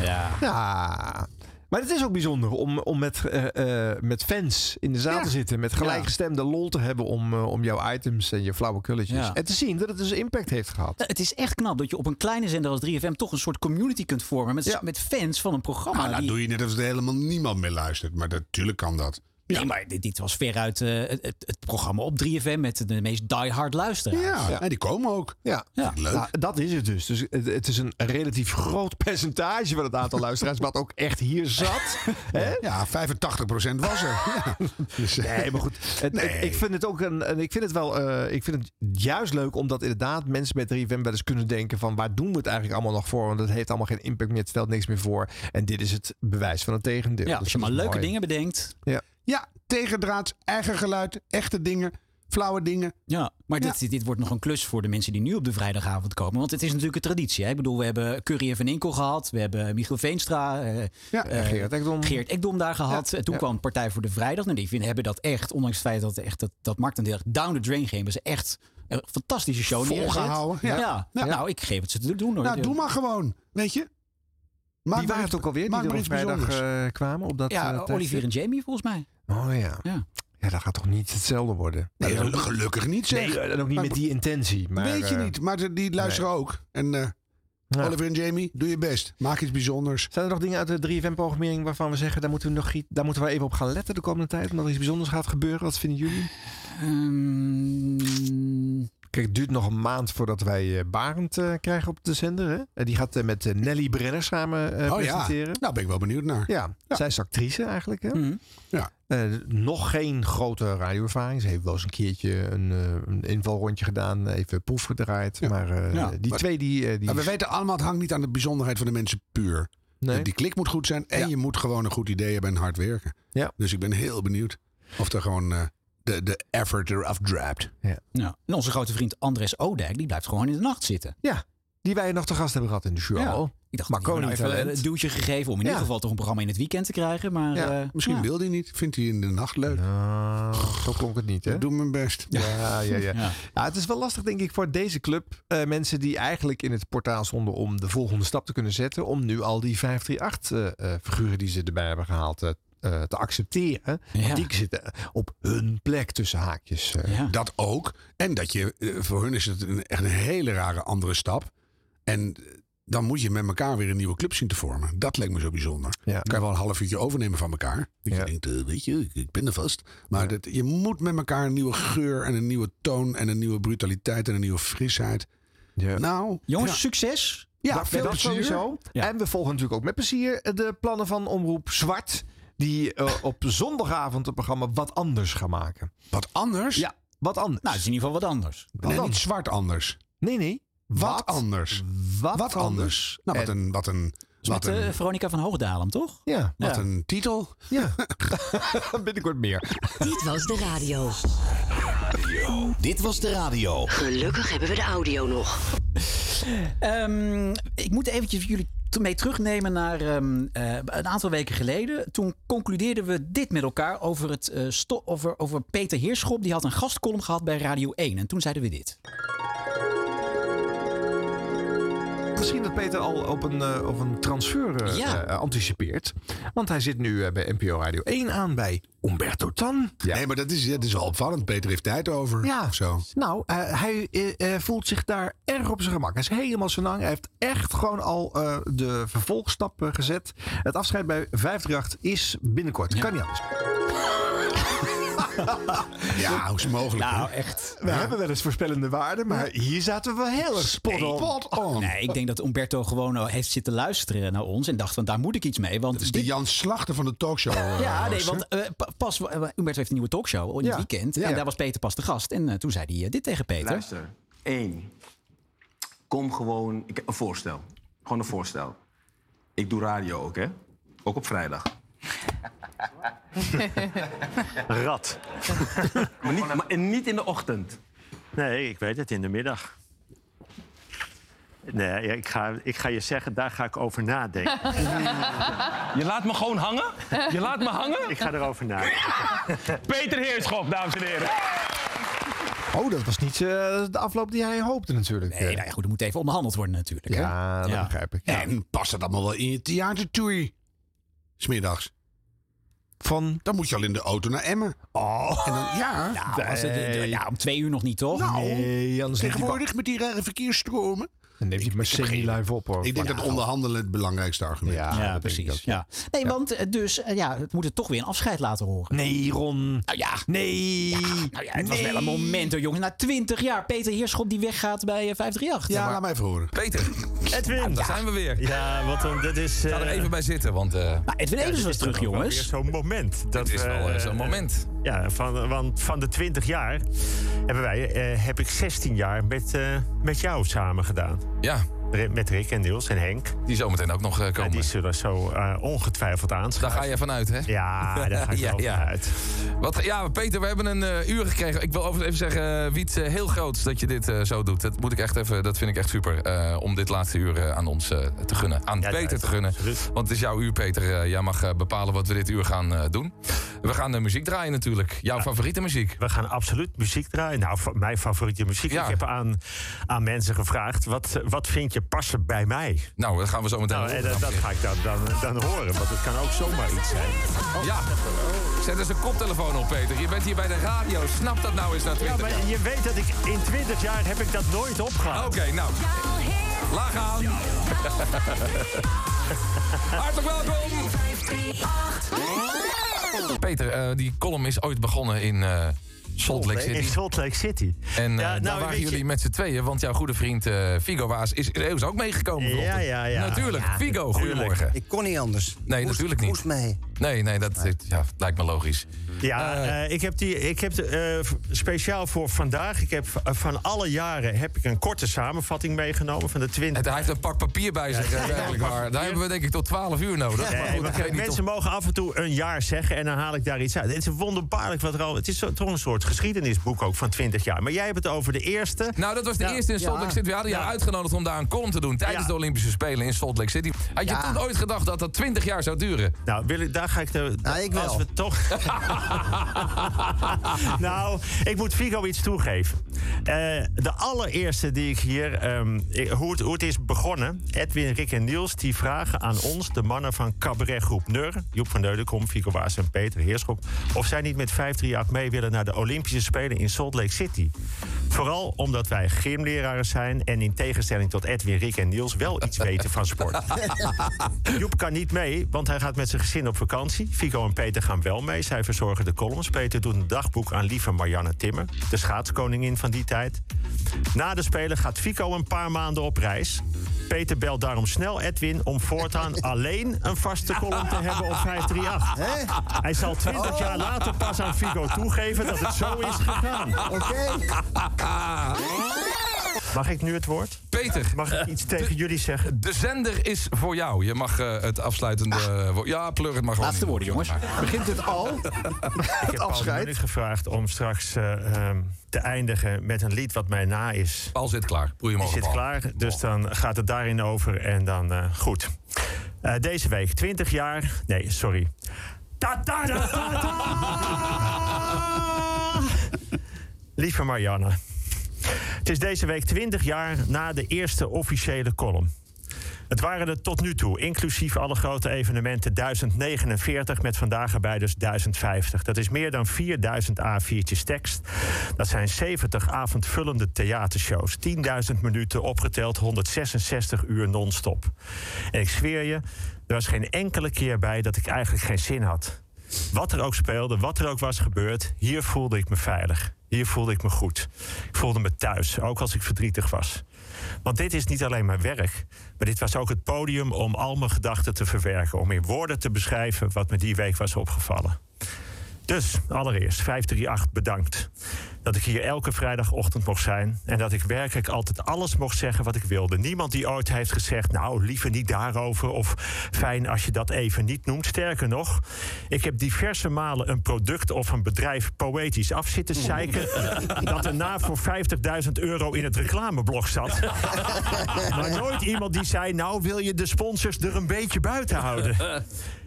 Ja. Ja. Maar het is ook bijzonder om, om met, eh, eh, met fans in de zaal Ja. te zitten. Met gelijkgestemde lol te hebben om, eh, om jouw items en je flauwekulletjes. Ja. En te zien dat het dus impact heeft gehad. Het is echt knap dat je op een kleine zender als 3FM toch een soort community kunt vormen met, met fans van een programma. Nou, nou die- doe je net alsof er helemaal niemand meer luistert. Maar natuurlijk kan dat. Nee, maar dit, dit was veruit eh, het, het, programma op 3FM met de meest diehard luisteraars. Ja, en die komen ook. Ja, Ja. Leuk. Nou, dat is het dus. dus het, het is een relatief groot percentage van het aantal luisteraars wat ook echt hier zat. Hè? Ja, 85% was er. Ja. Dus, eh, Nee, maar goed. Het- Nee. Ik, ik vind het ook een. en Ik vind het wel. eh, ik vind het juist leuk omdat inderdaad mensen met 3FM wel eens kunnen denken: van waar doen we het eigenlijk allemaal nog voor? Want het heeft allemaal geen impact meer. Het stelt niks meer voor. En dit is het bewijs van het tegendeel. Ja, Dus als je maar leuke mooi. dingen bedenkt. Ja. Ja, tegendraads, eigen geluid, echte dingen, flauwe dingen. Ja, maar Dit, dit wordt nog een klus voor de mensen die nu op de vrijdagavond komen. Want het is natuurlijk een traditie. Hè? Ik bedoel, we hebben Curry en Van Inkel gehad. We hebben Michiel Veenstra. eh, Ja, eh, Gerard Ekdom. Geert Ekdom daar gehad. Ja, Toen kwam Partij voor de Vrijdag. Nou, die vinden, hebben dat echt, ondanks het feit dat echt dat, dat marktendeel down the drain ging, hebben ze echt een fantastische show. Volgehouden, ja. Ja. Ja. Nou, ik geef het ze te doen. Hoor. Nou, doe maar gewoon. Weet je? Wie maar waren het ook alweer die er op vrijdag eh, kwamen? Op dat, Ja, eh, tijdstip? Olivier en Jamie volgens mij. Oh ja. Ja. Ja, dat gaat toch niet hetzelfde worden? Nee, gelukkig niet zeg. Nee, en ook niet Maar- met die intentie. Maar, Weet je eh, niet, maar die luisteren ook. En eh, Ja. Oliver en Jamie, doe je best. Maak iets bijzonders. Zijn er nog dingen uit de 3FM-programmering waarvan we zeggen... Daar moeten, we nog, daar moeten we even op gaan letten de komende tijd? Omdat er iets bijzonders gaat gebeuren. Wat vinden jullie? Ehm, Kijk, het duurt nog een maand voordat wij eh, Barend eh, krijgen op de zender. Hè? En die gaat eh, met eh, Nelly Brenner samen eh, oh ja, presenteren. nou ben ik wel benieuwd naar. Ja, zij is actrice eigenlijk. Hè? mhm. Ja. Eh, nog geen grote radioervaring. Ze heeft wel eens een keertje een, eh, een invalrondje gedaan. Even proef gedraaid. Maar eh, Ja, die maar- twee die... eh, die Maar we weten allemaal, het hangt niet aan de bijzonderheid van de mensen puur. Nee. Die klik moet goed zijn en Ja. je moet gewoon een goed idee hebben en hard werken. Ja. Dus ik ben heel benieuwd of er gewoon eh, de, de effort eraf drapt. Ja. Ja. En onze grote vriend Andres Odijk, die blijft gewoon in de nacht zitten. ja, die wij nog te gast hebben gehad in de show. Ja. Ik dacht, Marconi Marconi nou even een duwtje gegeven om in Ja. ieder geval toch een programma in het weekend te krijgen. Maar Ja, eh, Misschien ja. wil hij niet. Vindt hij in de nacht leuk. Nou, zo klonk het niet, hè? Ik doe mijn best. Ja, ja, ja. Ja. ja. het is wel lastig, denk ik, voor deze club. eh, mensen die eigenlijk in het portaal stonden om de volgende stap te kunnen zetten. Om nu al die 538-figuren die ze erbij hebben gehaald eh, te accepteren. Ja. Want die zitten op hun plek tussen haakjes. eh. Ja. Dat ook. En dat je, eh, voor hun is het een, echt een hele rare andere stap. En dan moet je met elkaar weer een nieuwe club zien te vormen. Dat lijkt me zo bijzonder. Ja. Dan kan je wel een half uurtje overnemen van elkaar. Dat Ja. je denkt, eh, weet je, ik, ik ben er vast. Maar dat, je moet met elkaar een nieuwe geur en een nieuwe toon en een nieuwe brutaliteit en een nieuwe frisheid. Ja. Nou, Jongens, ja. succes. Ja, veel dat plezier. sowieso. Ja. En we volgen natuurlijk ook met plezier de plannen van Omroep Zwart. Die eh, op zondagavond het programma Wat Anders gaan maken. Wat anders? Ja, wat anders. Nou, het is in ieder geval wat anders. wat nee, niet zwart anders. Nee, nee. Wat, anders? Wat, Wat anders? Nou, wat En- een, wat een, wat met eh, een, Veronica van Hoogdalem, toch? Ja, wat ja. een titel. ja. binnenkort meer. Dit was de radio. Dit was de radio. Gelukkig hebben we de audio nog. Ehm, ik moet eventjes jullie mee terugnemen naar ehm, eh, een aantal weken geleden. Toen concludeerden we dit met elkaar over, het, eh, over, over Peter Heerschop. Die had een gastcolumn gehad bij Radio 1. En toen zeiden we dit. Misschien dat Peter al op een, eh, op een transfer eh, Ja. eh, anticipeert. Want hij zit nu bij NPO Radio 1 aan bij Umberto Tan. Ja. Nee, maar dat is, dat is wel opvallend. Peter heeft tijd over. Ja. Of zo. Nou, eh, hij voelt zich daar erg op zijn gemak. Hij is helemaal zo lang. Hij heeft echt gewoon al eh, de vervolgstap eh, gezet. Het afscheid bij 538 is binnenkort. Kan niet anders. Ja, hoe is het mogelijk? Nou, hè? echt. We hebben wel eens voorspellende waarden, maar hier zaten we heel erg spot on. Spot on. Nee, ik denk dat Umberto gewoon heeft zitten luisteren naar ons. En dacht van, daar moet ik iets mee. Want Dat is dit- de Jan Slachter van de talkshow. eh, Ja, nee, host, hè? want eh, pa- pas, eh, Umberto heeft een nieuwe talkshow in Ja. het weekend. Ja. En daar was Peter pas de gast. En eh, toen zei hij eh, dit tegen Peter. Luister, één. Kom gewoon, ik, een voorstel. Gewoon een voorstel. Ik doe radio ook, hè? Ook op vrijdag. Rat. Maar niet, maar niet in de ochtend. Nee, ik weet het, in de middag. Nee, ja, ik ga, ik ga je zeggen, daar ga ik over nadenken. Je laat me gewoon hangen? Je laat me hangen? Ik ga erover nadenken. Peter Heerschop, dames en heren. Oh, dat was niet eh, de afloop die hij hoopte natuurlijk. Nee, nou ja, goed, er moet even onderhandeld worden natuurlijk. hè? Ja, dat Ja. begrijp ik. En past het allemaal wel in je theatertoei? Smiddags. Van? Dan moet je al in de auto naar Emmen. Oh. En dan, ja. Nou, was het, ja, om twee uur nog niet, toch? Nou, Nee, tegenwoordig met die rare verkeersstromen. Dan neemt hij het met semi-live op hoor. Ik denk dat ja, onderhandelen het belangrijkste argument is. Ja, denk ik precies. Ja. Nee, want eh, dus, eh, ja, het moet het toch weer een afscheid laten horen. Nee, Ron. Nou ja. Nee. Nou ja, het was wel een moment hoor, jongens. Na 20 jaar, Peter Heerschop die weggaat bij eh, 538. Ja, laat mij even horen. Peter, Edwin. daar zijn we weer. Ja, wat dan, dit is... Ga er even bij zitten, want eh Nou, Edwin ja, Evers was is terug, jongens. weer zo'n moment. Dat is we, wel zo'n moment. Ja, van, want van de 20 jaar hebben wij, eh, heb ik 16 jaar met, eh, met jou samen gedaan. Ja, Met Rick en Niels en Henk. die zometeen ook nog eh, Ja, komen. die zullen zo eh, ongetwijfeld Daar aanschuiven. ga je vanuit, hè? Ja, daar ga ik Ja, ja. vanuit. Wat, ja, Peter, we hebben een eh, uur gekregen. Ik wil overigens even zeggen, Wiet, heel groot dat je dit zo doet. Dat, moet ik echt even, dat vind ik echt super. om dit laatste uur aan ons te gunnen. Aan Peter te gunnen. absoluut. Want het is jouw uur, Peter. Jij mag bepalen wat we dit uur gaan doen. We gaan de muziek draaien natuurlijk. Jouw favoriete muziek. We gaan absoluut muziek draaien. Nou, mijn favoriete muziek. Ik heb aan, aan mensen gevraagd, wat, wat vind je passen bij mij? Nou, dat gaan we zo meteen Nou, horen. dat, dat ga ik dan, dan, dan horen, want het kan ook zomaar iets zijn. Ja, zet eens een koptelefoon op, Peter. Je bent hier bij de radio. Snap dat nou eens na Ja, 20 maar jaar. je weet dat ik in 20 jaar heb ik dat nooit opgehaald. Oké, nou. Laag aan. Hartelijk welkom. Peter, eh, die column is ooit begonnen in eh, Salt Lake City. In Salt Lake City. En eh, Ja, daar nou, waren je- jullie met z'n tweeën, want jouw goede vriend eh, Figo Waas is, is ook meegekomen. Ja, ja, ja. Natuurlijk, Ja, Figo, natuurlijk. goedemorgen. Ik kon niet anders. Nee, Moest- natuurlijk niet. Moest mee. Nee, nee, dat ja, lijkt me logisch. Ja, eh, ik heb, die, ik heb de, eh, speciaal voor vandaag, ik heb van alle jaren heb ik een korte samenvatting meegenomen van de 20. Hij heeft een pak papier bij zich, werkelijk waar. Daar hebben we denk ik tot 12 uur nodig. Nee, Maar goed, maar ik weet niet mensen mogen af en toe een jaar zeggen en dan haal ik daar iets uit. Het is wonderbaarlijk wat er al. Het is zo- toch een soort geschiedenisboek ook van 20 jaar. Maar jij hebt het over de eerste. Nou, dat was de Ja, eerste in Salt Lake. City. We hadden jou uitgenodigd om daar een column te doen tijdens Ja. de Olympische Spelen in Salt Lake City. Had je toen ooit gedacht dat dat 20 jaar zou duren? Nou, wil ik, daar ga ik de. Als we toch. nou, ik moet Figo iets toegeven. Eh, de allereerste die ik hier. ehm, ik- hoe, het, hoe het is begonnen. Edwin, Rick en Niels die vragen aan ons, de mannen van cabaretgroep Nur. Joep van Deudekom, Figo Waas en Peter Heerschop. of zij niet met 538 mee willen naar de Olympische Spelen in Salt Lake City. Vooral omdat wij gymleraren zijn en in tegenstelling tot Edwin, Rick en Niels wel iets weten van sport. Joep kan niet mee, want hij gaat met zijn gezin op vakantie. Figo en Peter gaan wel mee. Zij verzorgen de columns. Peter doet een dagboek aan lieve Marianne Timmer, de schaatskoningin van die tijd. Na de Spelen gaat Fico een paar maanden op reis. Peter belt daarom snel Edwin om voortaan alleen een vaste column te hebben op 538. Hij zal 20 jaar later pas aan Figo toegeven dat het zo is gegaan. Oké. Mag ik nu het woord? Peter. Mag ik iets tegen jullie zeggen? De zender is voor jou. Je mag eh, het afsluitende woord... Ja, pleur het maar gewoon. Laatste woorden, jongens. Begint het al? Ik heb Munnik gevraagd om straks eh, ehm, te eindigen met een lied wat mij na is. Paul zit klaar. Hem over, zit klaar, dus dan gaat het daarin over en dan eh, goed. Eh, deze week, 20 jaar... Nee, sorry. Ta Lieve Marianne. Het is deze week 20 jaar na de eerste officiële column. Het waren er tot nu toe, inclusief alle grote evenementen, 1049 met vandaag erbij dus 1050. Dat is meer dan 4000 A4'tjes tekst. Dat zijn 70 avondvullende theatershows. 10.000 minuten opgeteld, 166 uur non-stop. En ik zweer je, er was geen enkele keer bij dat ik eigenlijk geen zin had. Wat er ook speelde, wat er ook was gebeurd, hier voelde ik me veilig. Hier voelde ik me goed. Ik voelde me thuis, ook als ik verdrietig was. Want dit is niet alleen mijn werk, maar dit was ook het podium om al mijn gedachten te verwerken. Om in woorden te beschrijven wat me die week was opgevallen. Dus allereerst 538 bedankt. Dat ik hier elke vrijdagochtend mocht zijn. En dat ik werkelijk altijd alles mocht zeggen wat ik wilde. Niemand die ooit heeft gezegd, nou liever niet daarover. Of fijn als je dat even niet noemt. Sterker nog, ik heb diverse malen een product of een bedrijf poëtisch af zitten zeiken. dat erna voor 50.000 euro in het reclameblog zat. maar nooit iemand die zei, nou wil je de sponsors er een beetje buiten houden.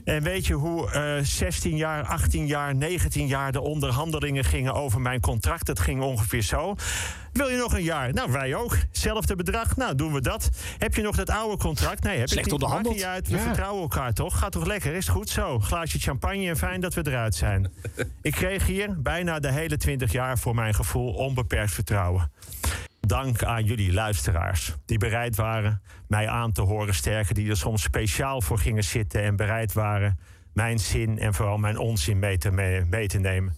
En weet je hoe eh 16 jaar, 18 jaar, 19 jaar de onderhandelingen gingen over mijn contract? Het ging ongeveer zo. Wil je nog een jaar? Nou, wij ook. Zelfde bedrag? Nou, doen we dat. Heb je nog dat oude contract? Nee, heb Slecht ik niet. Maakt onderhandeld. niet uit. We Ja. vertrouwen elkaar toch? Gaat toch lekker? Is goed zo. Glaasje champagne en fijn dat we eruit zijn. ik kreeg hier bijna de hele 20 jaar voor mijn gevoel onbeperkt vertrouwen. Dank aan jullie luisteraars die bereid waren mij aan te horen sterken, die er soms speciaal voor gingen zitten en bereid waren mijn zin en vooral mijn onzin mee te, mee, mee te nemen.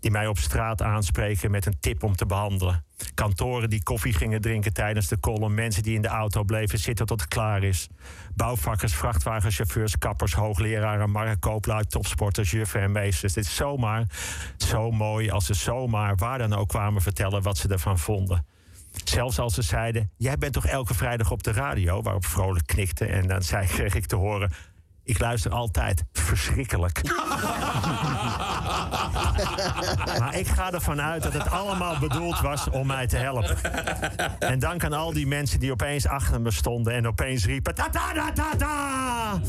Die mij op straat aanspreken met een tip om te behandelen. Kantoren die koffie gingen drinken tijdens de column. Mensen die in de auto bleven zitten tot het klaar is. Bouwvakkers, vrachtwagenchauffeurs, kappers, hoogleraren, marktkooplui, topsporters, juffen en meesters. Dit is zomaar zo mooi als ze zomaar waar dan ook kwamen vertellen wat ze ervan vonden. Zelfs als ze zeiden: Jij bent toch elke vrijdag op de radio? Waarop vrolijk knikte. En dan zei, kreeg ik te horen: Ik luister altijd. Verschrikkelijk. maar ik ga ervan uit dat het allemaal bedoeld was om mij te helpen. En dank aan al die mensen die opeens achter me stonden en opeens riepen: Ta ta ta ta ta!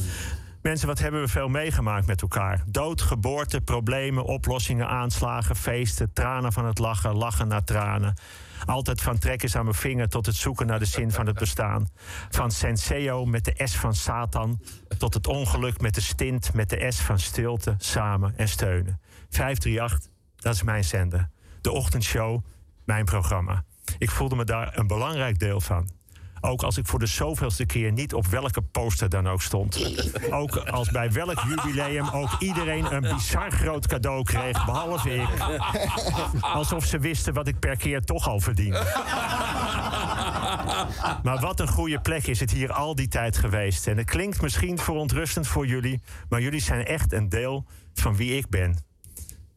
Mensen, wat hebben we veel meegemaakt met elkaar? Dood, geboorte, problemen, oplossingen, aanslagen, feesten, tranen van het lachen, lachen naar tranen. Altijd van trekkers aan mijn vinger tot het zoeken naar de zin van het bestaan. Van Senseo met de S van Satan tot het ongeluk met de stint met de S van stilte, samen en steunen. 538, dat is mijn zender. De ochtendshow, mijn programma. Ik voelde me daar een belangrijk deel van. Ook als ik voor de zoveelste keer niet op welke poster dan ook stond. Ook als bij welk jubileum ook iedereen een bizar groot cadeau kreeg, behalve ik. Alsof ze wisten wat ik per keer toch al verdiende. Maar wat een goede plek is het hier al die tijd geweest. En het klinkt misschien verontrustend voor jullie, maar jullie zijn echt een deel van wie ik ben.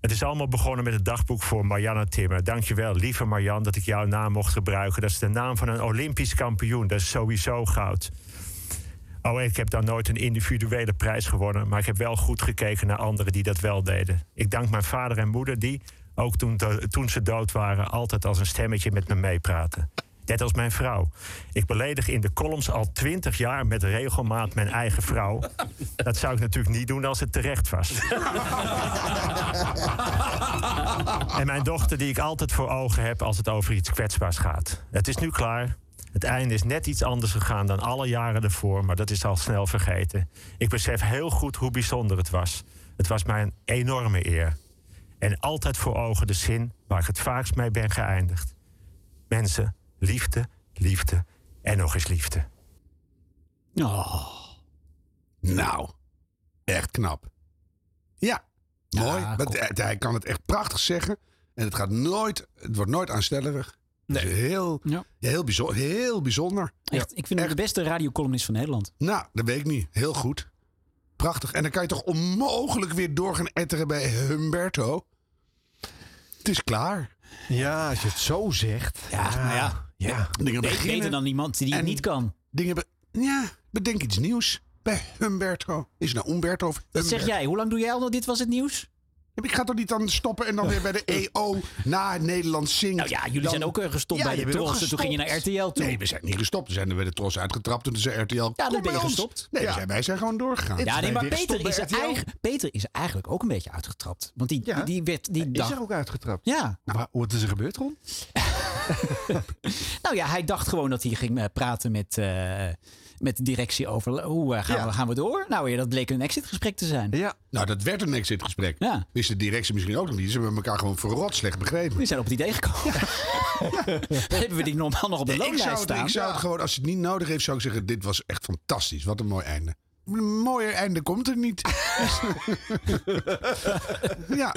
Het is allemaal begonnen met het dagboek voor Marianne Timmer. Dankjewel, lieve Marianne, dat ik jouw naam mocht gebruiken. Dat is de naam van een Olympisch kampioen. Dat is sowieso goud. Oh, ik heb dan nooit een individuele prijs gewonnen, maar ik heb wel goed gekeken naar anderen die dat wel deden. Ik dank mijn vader en moeder die, ook toen, toen ze dood waren, altijd als een stemmetje met me meepraten. Net als mijn vrouw. Ik beledig in de columns al twintig jaar met regelmaat mijn eigen vrouw. Dat zou ik natuurlijk niet doen als het terecht was. En mijn dochter die ik altijd voor ogen heb als het over iets kwetsbaars gaat. Het is nu klaar. Het einde is net iets anders gegaan dan alle jaren ervoor, maar dat is al snel vergeten. Ik besef heel goed hoe bijzonder het was. Het was mij een enorme eer. En altijd voor ogen de zin waar ik het vaakst mee ben geëindigd. Mensen, liefde, liefde en nog eens liefde. Oh. Nou, echt knap. Ja, mooi. Maar het- hij kan het echt prachtig zeggen. En het, gaat nooit, het wordt nooit aanstellerig. Nee. heel, heel, bijzonder, heel bijzonder. Echt, ik vind hem de beste radiocolumnist van Nederland. Nou, dat weet ik niet. Heel goed. Prachtig. En dan kan je toch onmogelijk weer door gaan etteren bij Humberto. Het is klaar. Ja, als je het zo zegt. Ja, nou ja. Ja. Dingen Be- beginnen. Beter dan iemand die het niet kan. Dingen be- ja, bedenk iets nieuws bij Humberto. Is het nou Umberto of Dat zeg jij. Hoe lang doe jij al? Dit was het nieuws? Ik ga toch niet dan stoppen en dan weer bij de EO na Nederland zingt. Nou ja, jullie zijn ook, eh, gestopt bij de Tros en toen ging je naar. RTL toe. Nee, we zijn niet gestopt. We zijn er bij de Tros uitgetrapt. Toen zei RTL. Ja, dan ben je ons. gestopt. Nee, we Ja. zijn, wij zijn gewoon doorgegaan. Ja, nee, maar Peter is, eigen- Peter is eigenlijk ook een beetje uitgetrapt. Want die, die, die werd die Is dag. er ook uitgetrapt? Ja. Maar wat is er gebeurd, Ron? Nou ja, hij dacht gewoon dat hij ging eh, praten met, eh, met de directie over hoe eh, gaan, Ja. we, gaan we door. Nou ja, dat bleek een exitgesprek te zijn. Ja. Nou, dat werd een exitgesprek. Ja. Wist de directie misschien ook nog niet. Ze hebben elkaar gewoon verrot slecht begrepen. We zijn op het idee gekomen. Hebben we die normaal nog op de Nee, loonlijst staan? ik zou het gewoon, als het niet nodig heeft, zou ik zeggen: dit was echt fantastisch. Wat een mooi einde. Een mooier einde komt er niet. ja.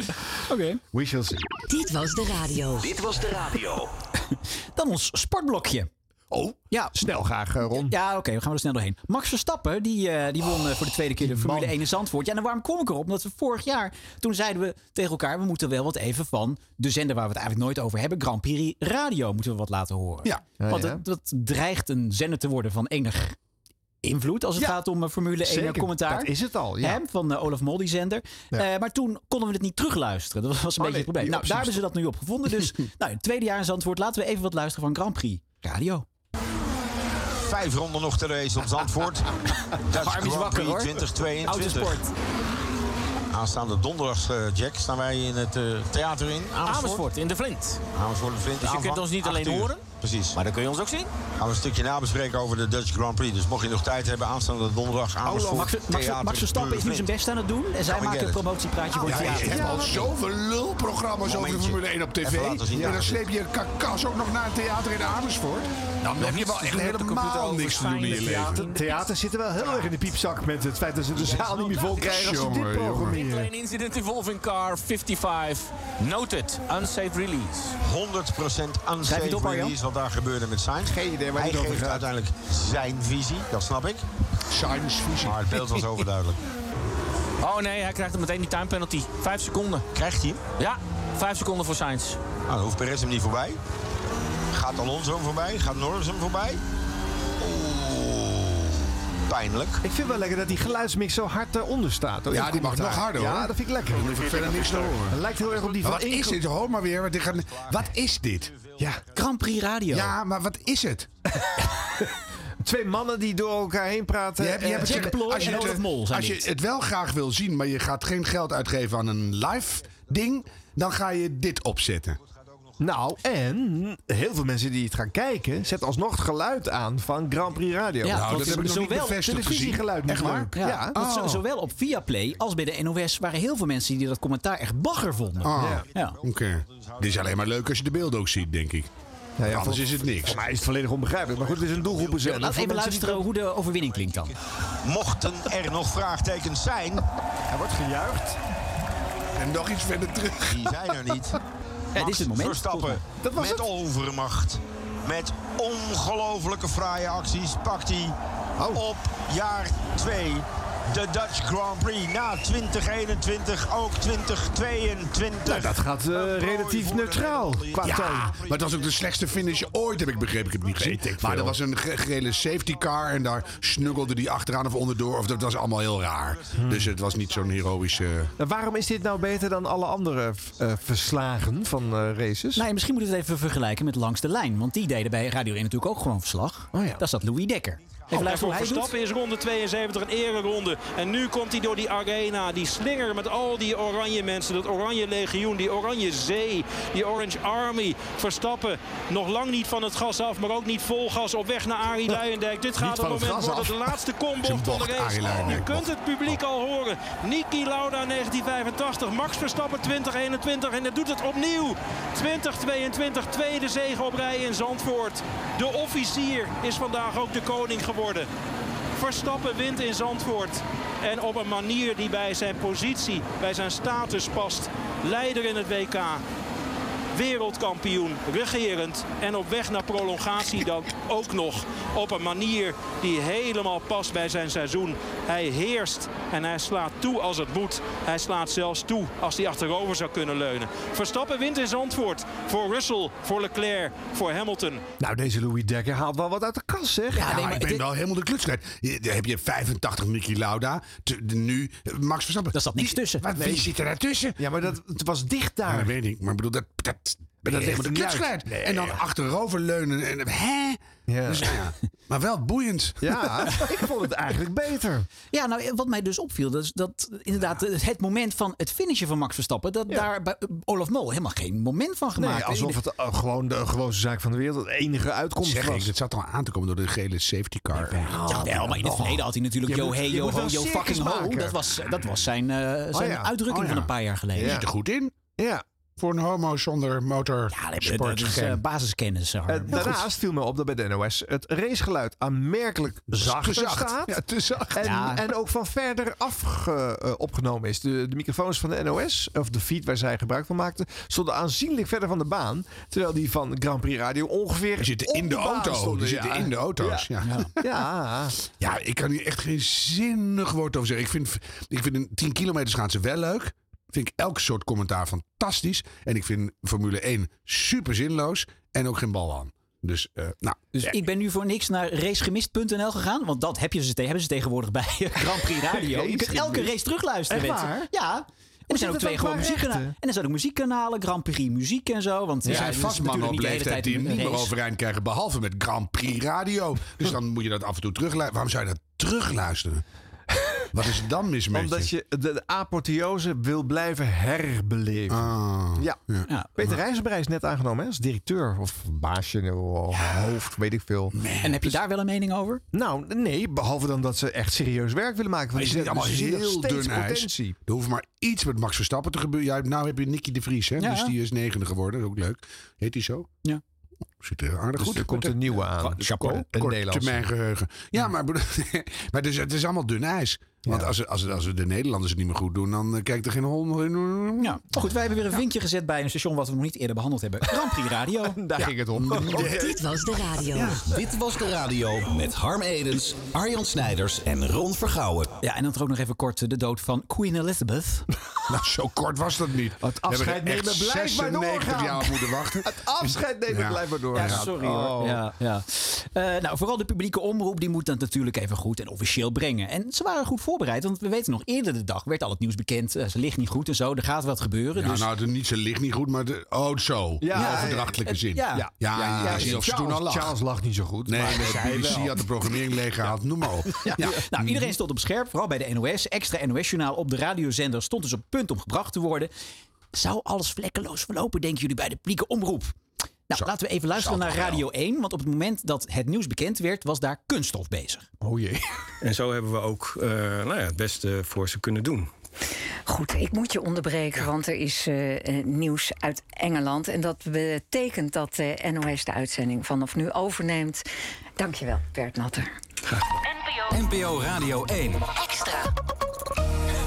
Oké. We shall see. Dit was de radio. Dit was de radio. Dan ons sportblokje. Oh, ja. snel graag, eh, Ron. Ja, oké, we gaan er snel doorheen. Max Verstappen, die, eh, die won eh, voor de tweede keer de Formule 1 in Zandvoort. Ja, en waarom kom ik erop? Omdat we vorig jaar, toen zeiden we tegen elkaar... we moeten wel wat even van de zender waar we het eigenlijk nooit over hebben... Grand Prix Radio, moeten we wat laten horen. Ja. Want ja. het- dat dreigt een zender te worden van enig invloed... als het Ja, gaat om eh, Formule 1 zeker. commentaar. Dat is het al, ja. Hè, van eh, Olaf Mol, die zender. Eh, maar toen konden we het niet terugluisteren. Dat was een Oh, beetje het probleem. nou, daar hebben ze dat nu op gevonden. Dus nou, het tweede jaar in Zandvoort. Laten we even wat luisteren van Grand Prix Radio. Vijf ronden nog te race op Zandvoort. Harm is Grand wakker, Prix hoor. 2022. Autosport. Aanstaande donderdag, eh, Jack, staan wij in het eh, theater in Amersfoort. Amersfoort, in de Flint. Amersfoort de Flint. Dus je Aanvang kunt ons niet alleen uur. horen, Precies. maar dan kun je ons ook zien. Gaan we een stukje nabespreken over de Dutch Grand Prix. Dus mocht je nog tijd hebben, aanstaande donderdag Amersfoort. Max, Max, theater Max Verstappen is nu zijn best aan het doen. En zij Come maken een promotiepraatje voor het Ja, je theater. hebt al zoveel lulprogramma's over de. Formule 1 op tv. En dan sleep je kakas ook nog naar het theater in Amersfoort. Dan heb je wel echt helemaal niks te doen in je leven. Theater, theater zitten wel heel erg in de piepzak met het feit dat ze de zaal niet meer vol krijgen als ze dit programmeren. Incident involving car 55. Noted. Unsafe release. 100% Schrijf je unsafe op, release wat daar gebeurde met Sainz. Geen idee waar Hij geeft gaat. uiteindelijk zijn visie, dat snap ik. Science visie. Maar het beeld was overduidelijk. Oh nee, hij krijgt dan meteen die time penalty. Vijf seconden. Krijgt hij hem? Ja, vijf seconden voor Sainz. Nou, dan hoeft Perez hem niet voorbij. Gaat Alonso hem voorbij? Gaat Norris hem voorbij? Oeh, pijnlijk. Ik vind wel lekker dat die geluidsmix zo hard eronder staat. hoor, in Ja, die mag nog harder hoor. Ja, dat vind ik lekker. Dan verder niks te horen. Het lijkt heel erg op die Maar van wat is dit? Hoor maar weer. Wat, dit gaat- wat is dit? Ja, Grand Prix Radio. Ja, maar wat is het? twee mannen die door elkaar heen praten. Je hebt- je Eh, hebt Jack het- Ploy als je en het- Olaf Mol Als je het wel graag wil zien, maar je gaat geen geld uitgeven aan een live ding, dan ga je dit opzetten. Nou, en heel veel mensen die het gaan kijken, zetten alsnog het geluid aan van Grand Prix Radio. Ja, Nou, dat heb ik nog niet zowel bevestigd gezien. televisiegeluid niet Echt waar? leuk. Ja, Ja. zo- Oh. zowel op Viaplay als bij de NOS waren heel veel mensen die dat commentaar echt bagger vonden. Ah, Ja. Ja. oké. Dit is alleen maar leuk als je de beelden ook ziet, denk ik. Nou ja, Anders is het niks. Voor mij is het volledig onbegrijpelijk. Maar goed, het is een doelgroepenzender. Laten we even luisteren hoe de overwinning klinkt dan. Mochten er nog vraagtekens zijn, Er wordt gejuicht. En nog iets verder terug. die zijn er niet. Ja, dit is het moment. Verstappen Dat was met het. overmacht. Met ongelofelijke fraaie acties pakt hij Oh. op jaar 2 de Dutch Grand Prix. Na 2021 ook 2022. Nou, dat gaat eh, relatief neutraal qua Ja, toon. maar het was ook de slechtste finish ooit, heb ik begrepen. Ik heb het niet gezien. Weet ik Maar veel. er was een ge- gele safety car en daar snuggelde die achteraan of onderdoor. Of dat was allemaal heel raar. Hmm. Dus het was niet zo'n heroïsche... En waarom is dit nou beter dan alle andere eh, verslagen van eh, races? Nou, misschien moeten we het even vergelijken met Langs de Lijn. Want die deden bij Radio 1 natuurlijk ook gewoon verslag. Oh ja. Daar zat Louis Dekker. Even En luisteren voor hoe hij doet. Verstappen is ronde 72 een ereronde. En nu komt hij door die arena. Die slinger met al die oranje mensen. Dat oranje legioen, die oranje zee. Die orange army. Verstappen nog lang niet van het gas af. Maar ook niet vol gas op weg naar Arie Luijendijk. Dit gaat op het moment worden de laatste kombocht van de race. Je kunt het publiek al horen. Niki Lauda 1985. Max Verstappen 2021. En dat doet het opnieuw. 2022 tweede zege op rij in Zandvoort. De officier is vandaag ook de koning geworden. Verstappen wint in Zandvoort. En op een manier die bij zijn positie, bij zijn status past. Leider in het WK. Wereldkampioen, regerend en op weg naar prolongatie dan ook nog. Op een manier die helemaal past bij zijn seizoen. Hij heerst en hij slaat toe als het moet. Hij slaat zelfs toe als hij achterover zou kunnen leunen. Verstappen wint in Zandvoort. Voor Russell, voor Leclerc, voor Hamilton. Nou, deze Louis Dekker haalt wel wat uit de kast, zeg. Ja, maar ik ben wel helemaal de kluts kwijt. Heb je 85 Niki Lauda. nu eh, Max Verstappen. Daar zat niks tussen. Wat, Wie zit er daartussen? Ja, maar dat, het was dicht Ja, daar. dat weet ik. Maar ik bedoel, dat, dat, Maar dat ligt ligt de. En dan achterover leunen. En, hè? Ja. Dus, ja. Maar wel boeiend. Ja, ik vond het eigenlijk beter. Ja, nou, wat mij dus opviel, dat is dat inderdaad het moment van het finishen van Max Verstappen, dat daar bij Olaf Mol helemaal geen moment van gemaakt. Nee, alsof het eh, gewoon de gewoonste zaak van de wereld, de enige uitkomst Zeg was. ik, het zat al aan te komen door de gele safety car. Ja, wel, maar in het verleden had hij natuurlijk yo moet- hey yo ho yo fucking ho. Dat was, dat was zijn, eh, zijn ja. uitdrukking Oh ja. van een paar jaar geleden. Zit er goed in. Ja. Voor een homo zonder motor Ja, dat, is eh, basiskennis. Eh, daarnaast viel me op dat bij de NOS het racegeluid aanmerkelijk zachter zacht. staat. Ja, te zacht. En, Ja. en ook van verder af ge- opgenomen is. De, de microfoons van de NOS, of de feed waar zij gebruik van maakten, stonden aanzienlijk verder van de baan. Terwijl die van Grand Prix Radio ongeveer. Die zitten in de auto. stonden, Die zitten ja. in de auto's. Ja. Ja. Ja. Ja. Ja, ik kan hier echt geen zinnig woord over zeggen. Ik vind, ik vind een 10 kilometer schaatsen wel leuk. Vind ik elk soort commentaar fantastisch. En ik vind Formule 1 super zinloos. En ook geen bal aan. Dus, eh, nou. Dus ik ben nu voor niks naar racegemist.nl gegaan. Want dat heb je ze, te- hebben ze tegenwoordig bij Grand Prix Radio. je kunt elke race terugluisteren. Waar? Ja. er zijn ook twee gewoon muziekkanalen. En er zijn ook muziekkanalen, Grand Prix muziek en zo. Want Er ja, zijn is vast mannen natuurlijk op leeftijd tijd die niet meer overeind krijgen. Behalve met Grand Prix Radio. Dus dan moet je dat af en toe terugluisteren. Waarom zou je dat terugluisteren? Wat is er dan mis met Omdat je de, de apotheose wil blijven herbeleven. Ah, ja. Peter Rijzenbrij is net aangenomen hè, als directeur of baasje of hoofd, weet ik veel. En heb je daar wel een mening over? Nou, nee, behalve dan dat ze echt serieus werk willen maken. Maar Want is het allemaal heel dun ijs? potentie. Er hoeft maar iets met Max Verstappen te gebeuren. Ja, nou heb je Nicky de Vries, hè? Ja. Dus die is negende geworden. Dat is ook leuk. Heet die zo? Ja. Ziet er aardig Dus goed er komt een nieuwe aan. Chapeau. Een Kort Nederlandse. termijn geheugen. Ja, maar, bedoel- maar het, is, het is allemaal dun ijs. Want als, als, als de Nederlanders het niet meer goed doen, dan eh, kijkt er geen hond in. Ja, goed, wij hebben weer een vinkje gezet bij een station wat we nog niet eerder behandeld hebben. Grand Prix Radio. Daar ging het om. Dit was de radio. Dit was de radio met Harm Edens, Arjan Snijders en Ron Vergouwen. Ja, en dan ook nog even kort de dood van Queen Elizabeth. Nou, zo kort was dat niet. Het afscheid nemen blijft maar 96 doorgaan. jaar moeten wachten. Het afscheid nemen Ja. blijft maar Ja, doorgaan. sorry Oh. hoor. Ja, ja. Eh, nou, vooral de publieke omroep die moet dat natuurlijk even goed en officieel brengen. En ze waren goed voorbereid, want we weten nog eerder de dag werd al het nieuws bekend. eh, ze ligt niet goed en zo, er gaat wat gebeuren. Ja, dus nou, de, niet, ze ligt niet goed, maar de, oh, zo. Ja, overdrachtelijke ja, zin. ja. ja, Ja, of ze toen Charles- al lag. Charles lag niet zo goed. Nee, maar de BBC wel. had de programmering leeggehaald. Noem maar op. Ja. Nou, iedereen stond op scherp, vooral bij de NOS. Extra NOS-journaal op de radiozender stond dus op punt om gebracht te worden. Zou alles vlekkeloos verlopen, denken jullie, bij de publieke omroep? Nou, laten we even luisteren naar toch Radio 1. Want op het moment dat het nieuws bekend werd, was daar kunststof bezig. Oh jee. En zo hebben we ook eh, nou ja, het beste voor ze kunnen doen. Goed, ik moet je onderbreken, want er is eh, eh, nieuws uit Engeland. En dat betekent dat de NOS de uitzending vanaf nu overneemt. Dankjewel, Bert Natter. NPO Radio 1. Extra.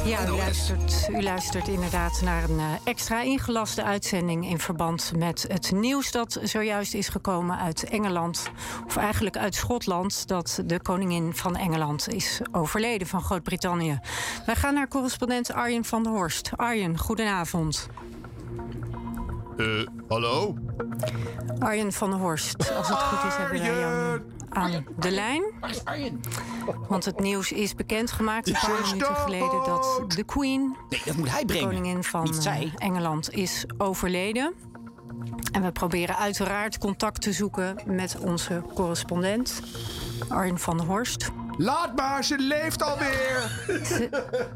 Ja, u luistert, u luistert inderdaad naar een eh, extra ingelaste uitzending in verband met het nieuws dat zojuist is gekomen uit Engeland. Of eigenlijk uit Schotland, dat de koningin van Engeland is overleden van Groot-Brittannië. Wij gaan naar correspondent Arjen van der Horst. Arjen, goedenavond. Eh, hallo? Arjen van der Horst, als het goed is hebben wij jou aan de lijn. Want het nieuws is bekendgemaakt een paar minuten geleden dat de Queen, Nee, dat moet hij de brengen. koningin van eh, Engeland, is overleden. En we proberen uiteraard contact te zoeken met onze correspondent, Arjen van der Horst. Laat maar, ze leeft alweer.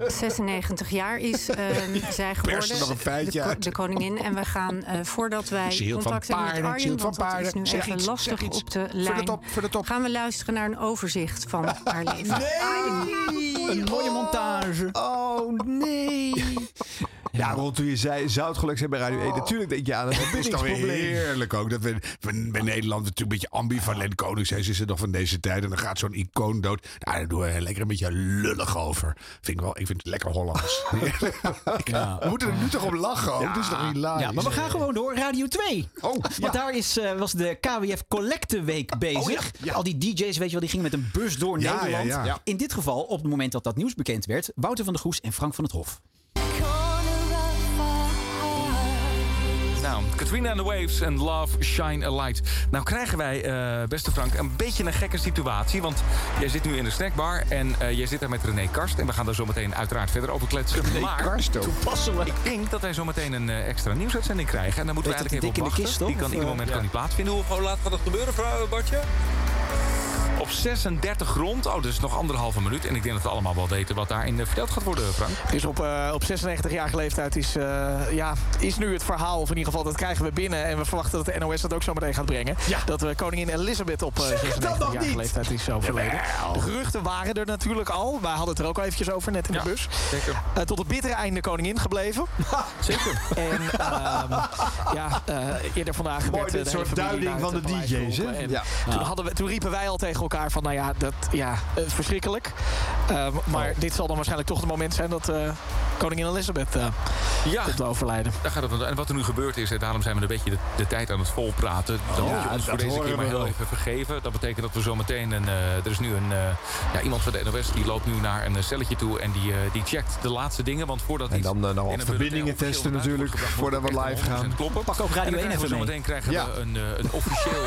96 jaar is ehm, zij geworden, nog een feitje de, de koningin. En we gaan eh, voordat wij contact hebben met Arjen, want dat is nu Zeg even iets, lastig zeg iets. op de Voor de lijn, top, voor de top. gaan we luisteren naar een overzicht van haar leven. Een mooie montage. Oh nee. Ja, rond toen je zei, zou het geluk zijn bij Radio 1? Natuurlijk denk je aan Het is toch weer heerlijk ook. Dat we, we- bij Nederland natuurlijk een beetje ambivalent koningshuis is het nog van deze tijd. En dan gaat zo'n icoon dood. Nou, daar doen we lekker een beetje lullig over. Vind ik wel, ik vind het lekker Hollands. Ja. We moeten er nu toch om lachen ook. Dat is toch hilarisch. Ja, maar we gaan gewoon door. Radio 2. Oh, Want daar is, eh, was de KWF Collecteweek bezig. Al die DJ's, weet je wel, die gingen met een bus door Ja, Nederland. ja, ja. In dit geval, op het moment dat dat nieuws bekend werd, Wouter van der Goes en Frank van het Hof. Nou, Katrina and the Waves en Love Shine a Light. Nou krijgen wij, eh, beste Frank, een beetje een gekke situatie. Want jij zit nu in de snackbar en eh, jij zit daar met René Karst. En we gaan daar zo meteen uiteraard verder over kletsen. René maar Karst ook. Toepasselijk. ik denk dat wij zo meteen een eh, extra nieuwsuitzending krijgen. En dan moeten we eigenlijk even op wachten. kist? Die kan ieder moment kan die plaatsvinden. Hoe hoe laat gaat dat gebeuren, vrouw Bartje? Op 36 rond. Oh, dus nog anderhalve minuut. En ik denk dat we allemaal wel weten wat daarin eh, verteld gaat worden, Frank. Dus op, eh, op 96-jarige leeftijd is, eh, ja, is nu het verhaal, of in ieder geval dat krijgen we binnen. En we verwachten dat de NOS dat ook zo meteen gaat brengen. Dat we koningin Elizabeth op eh, 96-jarige leeftijd is overleden. De geruchten waren er natuurlijk al. Wij hadden het er ook al eventjes over, net in de bus. Zeker. Tot het bittere einde koningin gebleven. Zeker. En ehm, ja, eh, eerder vandaag Mooi, werd dit de soort duiding van de DJ's, hè? Ja. Toen, hadden we, toen riepen wij al tegen elkaar van, nou ja, dat, ja eh, verschrikkelijk. Ehm, maar dit zal dan waarschijnlijk toch het moment zijn dat eh, koningin Elizabeth eh Ja. komt overlijden. Daar gaat het, om. en wat er nu gebeurd is, en daarom zijn we een beetje de, de tijd aan het volpraten. Dan Ja, moet je ons voor dat deze keer maar heel even vergeven. Dat betekent dat we zo meteen een. eh, er is nu een. eh, ja, iemand van de NOS die loopt nu naar een celletje toe en die, die checkt de laatste dingen. Want voordat En dan bulletin verbindingen testen natuurlijk, voordat we live gaan. 100% kloppen. Pak ook Radio En dan 1 krijgen we even zo mee. meteen krijgen Ja. we een, een officieel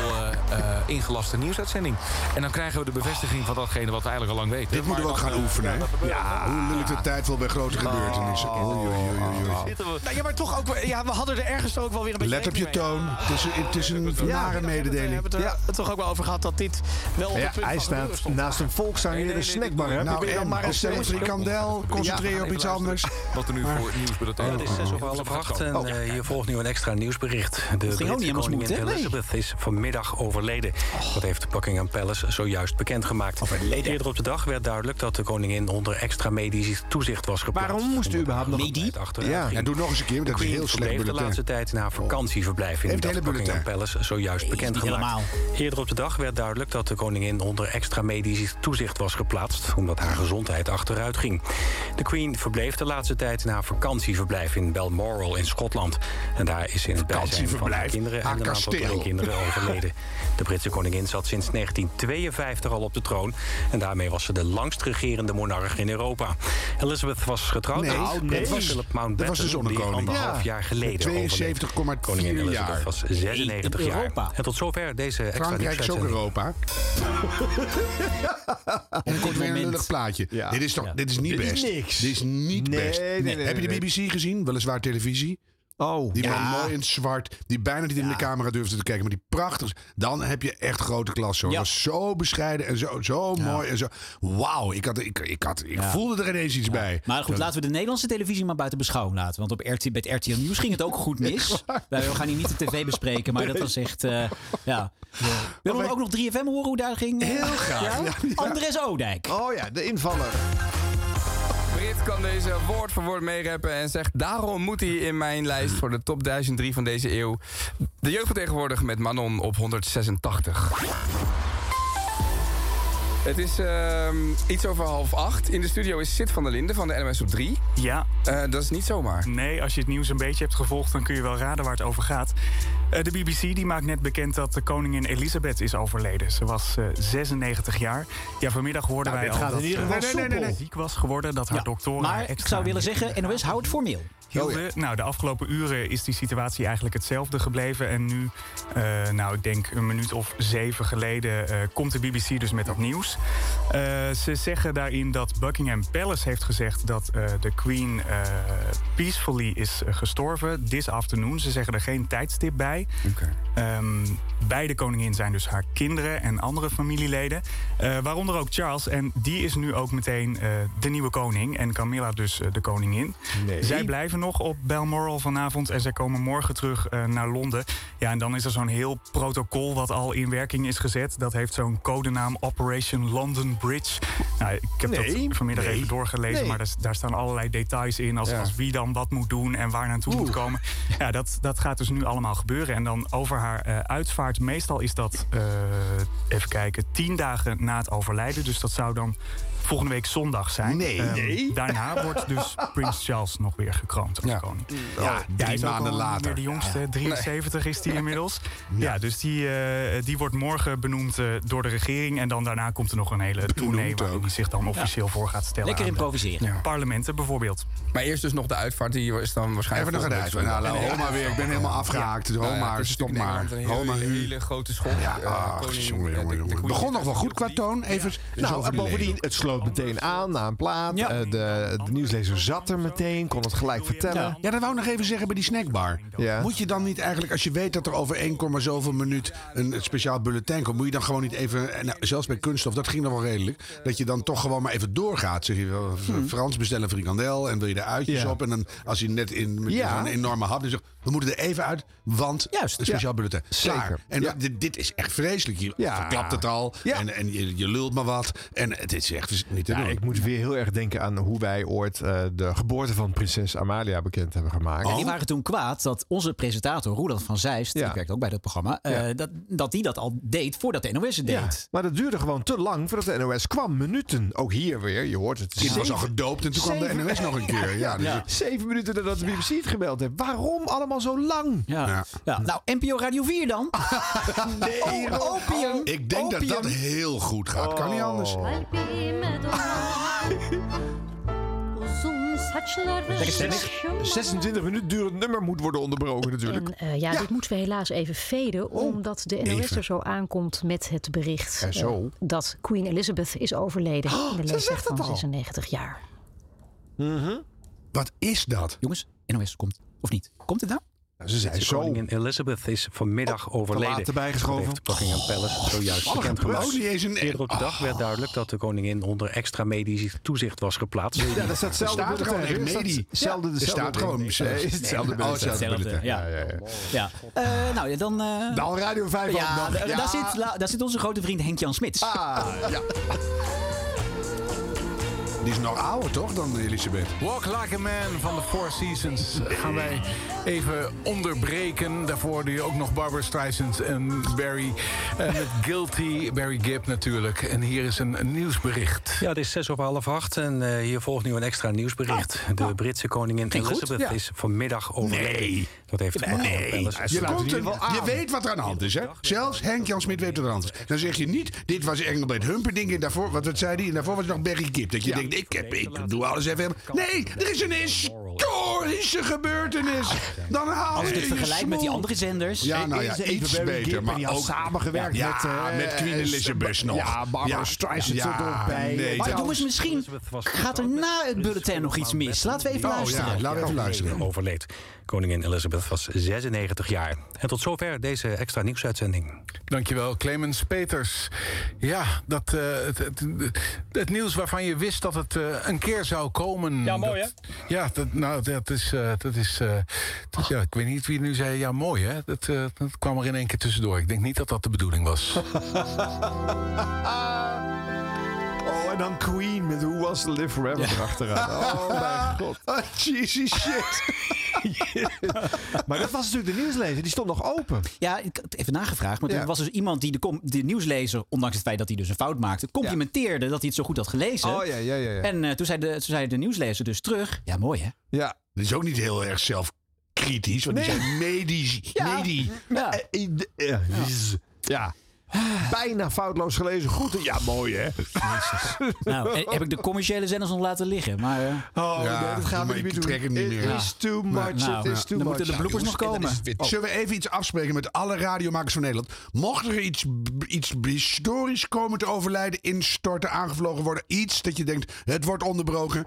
eh, eh, ingelaste nieuwsuitzending. En dan krijgen krijgen we de bevestiging van datgene wat we eigenlijk al lang weten. Dit moeten we ook gaan oefenen. hè? Ja. Hoe lullig de tijd wel bij grote gebeurtenissen. Oei, oei, oei, oei, oei. Nou, ja, maar toch ook, ja, we hadden er ergens ook wel weer een beetje Let op je rekening mee. toon. Het is, het is een Ja, nare we mededeling. hebben het er toch ook wel over gehad dat dit wel op Ja, het punt hij van gebeuren staat stond. naast een volkszanger snackbar. hè? Nou, Probeer dan en maar eens een frikandel. Concentreer je op iets anders. Wat er nu voor nieuwsbulletin Het is zes over half acht en Oh. eh, hier volgt nu een extra nieuwsbericht. De Britse helemaal koningin smooth, hè? Elizabeth is vanmiddag overleden. Dat heeft Buckingham Palace zojuist bekendgemaakt. Eerder op de dag werd duidelijk dat de koningin onder extra medisch toezicht was geplaatst. Waarom moest u überhaupt nog... Medi? Ja. Ja, doe nog eens een keer, dat is heel slecht verbleef de bulletin. laatste tijd na vakantieverblijf in Heeft de hele Buckingham bulletin. Palace zojuist bekendgemaakt. Eerder op de dag werd duidelijk dat de koningin onder extra medisch toezicht was geplaatst, omdat haar gezondheid achteruit ging. De Queen verbleef de laatste tijd na vakantieverblijf in Balmoral in Schotland. En daar is in het bijzijn van haar kinderen en Haar een aantal kleinkinderen overleden. De Britse koningin zat sinds 1952 al op de troon. En daarmee was ze de langst regerende monarch in Europa. Elizabeth was getrouwd Nee, met nee. prins dat was- Philip Mountbatten, dat was de die zonnekoning. anderhalf Ja. jaar geleden overleed. 72,4 Koningin Elizabeth jaar. was 96 In jaar. Europa. En tot zover deze extra Frankrijk is ook. Europa. En komt weer een lullig plaatje. Ja. Dit is toch, dit is niet Dit is best. niks. Dit is niet Nee, best. nee, nee, Heb je de. BBC gezien? Weliswaar televisie. Oh. Die Ja. man mooi in het zwart. Die bijna niet in de camera durfde te kijken. Maar die prachtig. Dan heb je echt grote klasse. Hoor. Ja. Dat was zo bescheiden en zo, zo mooi. En zo. Wauw. Ik, had, ik, ik, had, ik voelde er ineens iets bij. Maar goed, laten we de Nederlandse televisie maar buiten beschouwing laten. Want op RT, bij het RTL Nieuws ging het ook goed mis. Wij we gaan hier niet de tv bespreken, maar dat was echt... eh, ja. Willen we ook nog 3FM horen hoe daar ging? Heel graag. Ja? Ja, ja. Andres Oudijk. Oh ja, de invaller. Kan deze woord voor woord meerappen en zegt... daarom moet hij in mijn lijst voor de top 1003 van deze eeuw... de jeugd vertegenwoordigen met Manon op 186. Het is ehm, iets over half acht. In de studio is Sid van der Linden van de NMS op 3. Ja. dat is niet zomaar. Nee, als je het nieuws een beetje hebt gevolgd, dan kun je wel raden waar het over gaat. Eh, de BBC die maakt net bekend dat de koningin Elisabeth is overleden. Ze was eh, 96 jaar. Ja, vanmiddag hoorden Nou, wij al gaat dat ze geval soepel. ziek was geworden. Dat haar Ja, doktoren Maar ik zou willen zeggen, NOS, hou het formeel. hielden. Nou, de afgelopen uren is die situatie eigenlijk hetzelfde gebleven. En nu, eh, nou, ik denk een minuut of zeven geleden, eh, komt de BBC dus met dat nieuws. Eh, ze zeggen daarin dat Buckingham Palace heeft gezegd dat eh, de Queen eh, peacefully is gestorven. This afternoon. Ze zeggen er geen tijdstip bij. Ehm, bij de koningin zijn dus haar kinderen en andere familieleden. Waaronder ook Charles. En die is nu ook meteen de nieuwe koning. En Camilla dus de koningin. Nee. Zij blijven nog op Balmoral vanavond. En zij komen morgen terug naar Londen. Ja, en dan is er zo'n heel protocol wat al in werking is gezet. Dat heeft zo'n codenaam Operation London Bridge. Nou, ik heb Nee. dat vanmiddag Nee. even doorgelezen. Nee. Maar daar, daar staan allerlei details in. Als, Ja. als wie dan wat moet doen en waar naartoe moet komen. Ja, dat, dat gaat dus nu allemaal gebeuren. En dan over haar eh, uitvaart. Meestal is dat, eh, even kijken, tien dagen na het overlijden. Dus dat zou dan volgende week zondag zijn. Nee, Ehm, nee. Daarna wordt dus Prins Charles nog weer gekroond als Ja. koning. Ja, drie is maanden later. meer de jongste, 73 is die inmiddels. Ja, dus die, eh, die wordt morgen benoemd eh, door de regering. En dan daarna komt er nog een hele tournee waarin hij zich dan officieel voor gaat stellen. Lekker aan de improviseren. Parlementen bijvoorbeeld. Maar eerst dus nog de uitvaart. Die is dan waarschijnlijk... Even nog een volgende uit. week Nou. Homa weer. Ik ben helemaal afgehaakt. Nou ja, Homa, stop maar. Homa, Een hele, grote schok. Ja, Eh, ach, koning- jongen, jongen, Begon nog wel goed qua toon. Even eens Nou, bovendien, het sloot meteen aan na een plaat. Ja. Eh, de, de nieuwslezer zat er meteen, kon het gelijk vertellen. Ja, dat wou ik nog even zeggen bij die snackbar. Ja. Moet je dan niet eigenlijk, als je weet dat er over 1, zoveel minuut een speciaal bulletin komt, moet je dan gewoon niet even, en nou, zelfs bij kunststof, dat ging nog wel redelijk, dat je dan toch gewoon maar even doorgaat. Zeg je wel, Frans bestellen een frikandel en wil je er uitjes. Ja. op. En dan als je net in met Ja. zo'n enorme hap, dan zegt we moeten er even uit, want Juist. een speciaal Ja. bulletin. Zeker. Klaar. En Ja. dit, dit is echt vreselijk. Je Ja. verklapt het al Ja. en, en je, je lult maar wat. En het is echt niet te Ja, doen. ik moet weer heel erg denken aan hoe wij ooit eh, de geboorte van prinses Amalia bekend hebben gemaakt. En die waren toen kwaad dat onze presentator, Roland van Zeist, die werkt ook bij dat programma, eh, Ja. dat, dat die dat al deed voordat de NOS het deed. Ja, maar dat duurde gewoon te lang voordat de NOS kwam. Minuten. Ook hier weer, je hoort het. kind was al gedoopt en toen kwam de NOS nog een keer. Ja, dus Ja. Zeven minuten nadat de BBC het gebeld heeft. Waarom allemaal zo lang? Ja. Ja. Nou, NPO Radio 4 dan? Nee, oh, opium. Ik denk dat dat heel goed gaat. Kan niet anders. Oh. Uzun Lekker stemmig. 26 minuten durend nummer moet worden onderbroken natuurlijk. En eh, ja, dit moeten we helaas even veden, omdat de NOS even. er zo aankomt met het bericht eh, dat Queen Elizabeth is overleden in de ze leeftijd zegt het van al. 96 jaar. Wat is dat? Jongens, NOS komt. Of niet? Komt het nou? Ze zei De zo. koningin Elizabeth is vanmiddag overleden. laat erbij geschoven. Dat heeft Buckingham Palace zojuist Wat bekend gemaakt. Een- Eerder op de dag werd duidelijk dat de koningin onder extra medisch toezicht was geplaatst. Ja, dat staat Er hetzelfde staat er gewoon echt? Staat- medie. hetzelfde- Er dezelfde staat gewoon hetzelfde oh, hetzelfde bulletin. Ja. Ja, ja, ja. Ja. Eh, nou ja, dan... eh, Dan Radio 5 ja, ook nog. d- Ja. Daar, zit, la- daar zit onze grote vriend Henk-Jan Smits. Ah, ja. Die is nog ouder toch dan Elisabeth? Walk Like a Man van de Four Seasons gaan wij even onderbreken. Daarvoor doe je ook nog Barbara Streisand en Barry. En met Guilty, Barry Gibb natuurlijk. En hier is een, nieuwsbericht. Ja, het is zes over half acht en eh, hier volgt nu een extra nieuwsbericht. De Britse koningin goed, Elizabeth ja. is vanmiddag overleden. Nee. Dat heeft Nee, je, komt je weet wat er aan de hand is, hè? Zelfs Henk-Jan Smit weet wat er aan de hand is. Dan zeg je niet, dit was Engelbert Humperdinck en daarvoor, wat, wat zei hij? En daarvoor was het nog Barry Gibb. Dat je denkt, ik, heb, ik doe alles even. Nee, er is een historische gebeurtenis. Dan haal Als ik je het je vergelijk met die andere zenders. Ja, nou ja, iets beter. Maar die had ook samengewerkt ja, met, eh, met Queen Elizabeth nog. Ja, Barbara Streisand zat er ook bij. Nee, Maar jongens, misschien gaat er na het bulletin nog iets mis. Laten we even Oh, luisteren. ja, laten we even luisteren. overleed. Koningin Elizabeth was 96 jaar. En tot zover deze extra nieuwsuitzending. Dankjewel, Clemens Peters. Ja, dat, eh, het, het, het nieuws waarvan je wist dat het eh, een keer zou komen. Ja, mooi, dat, Ja, dat, nou, dat is... eh, dat is eh, dat- ja, ik weet niet wie nu zei, ja, mooi hè. Dat, eh, dat kwam er in één keer tussendoor. Ik denk niet dat dat de bedoeling was. En dan Queen met Who Was to Live Forever erachteraan. Oh, mijn god. Oh, Jesus shit. Maar dat was natuurlijk de nieuwslezer. Die stond nog open. Ja, ik had even nagevraagd. Maar Ja. er was dus iemand die de, com- de nieuwslezer, ondanks het feit dat hij dus een fout maakte, complimenteerde dat hij het zo goed had gelezen. Oh ja, ja, ja. ja. En eh, toen, zei de, toen zei de nieuwslezer dus terug. Ja, mooi hè? ja. Dat is ook niet heel erg zelfkritisch, want die zijn medisch. Ja. Medi. Ja. Eh, eh, eh, Ja. Bijna foutloos gelezen. Goed. Ja, mooi hè. Nou, eh, heb ik de commerciële zenders nog laten liggen. Maar eh, Oh, Ja, nee, dat gaan we niet meer doen. trek het niet meer. It is too much. Nou, it is too Dan much. moeten de bloepers nog komen. Zullen we even iets afspreken met alle radiomakers van Nederland? Mocht er iets, iets historisch komen te overlijden, instorten, aangevlogen worden, iets dat je denkt, het wordt onderbroken.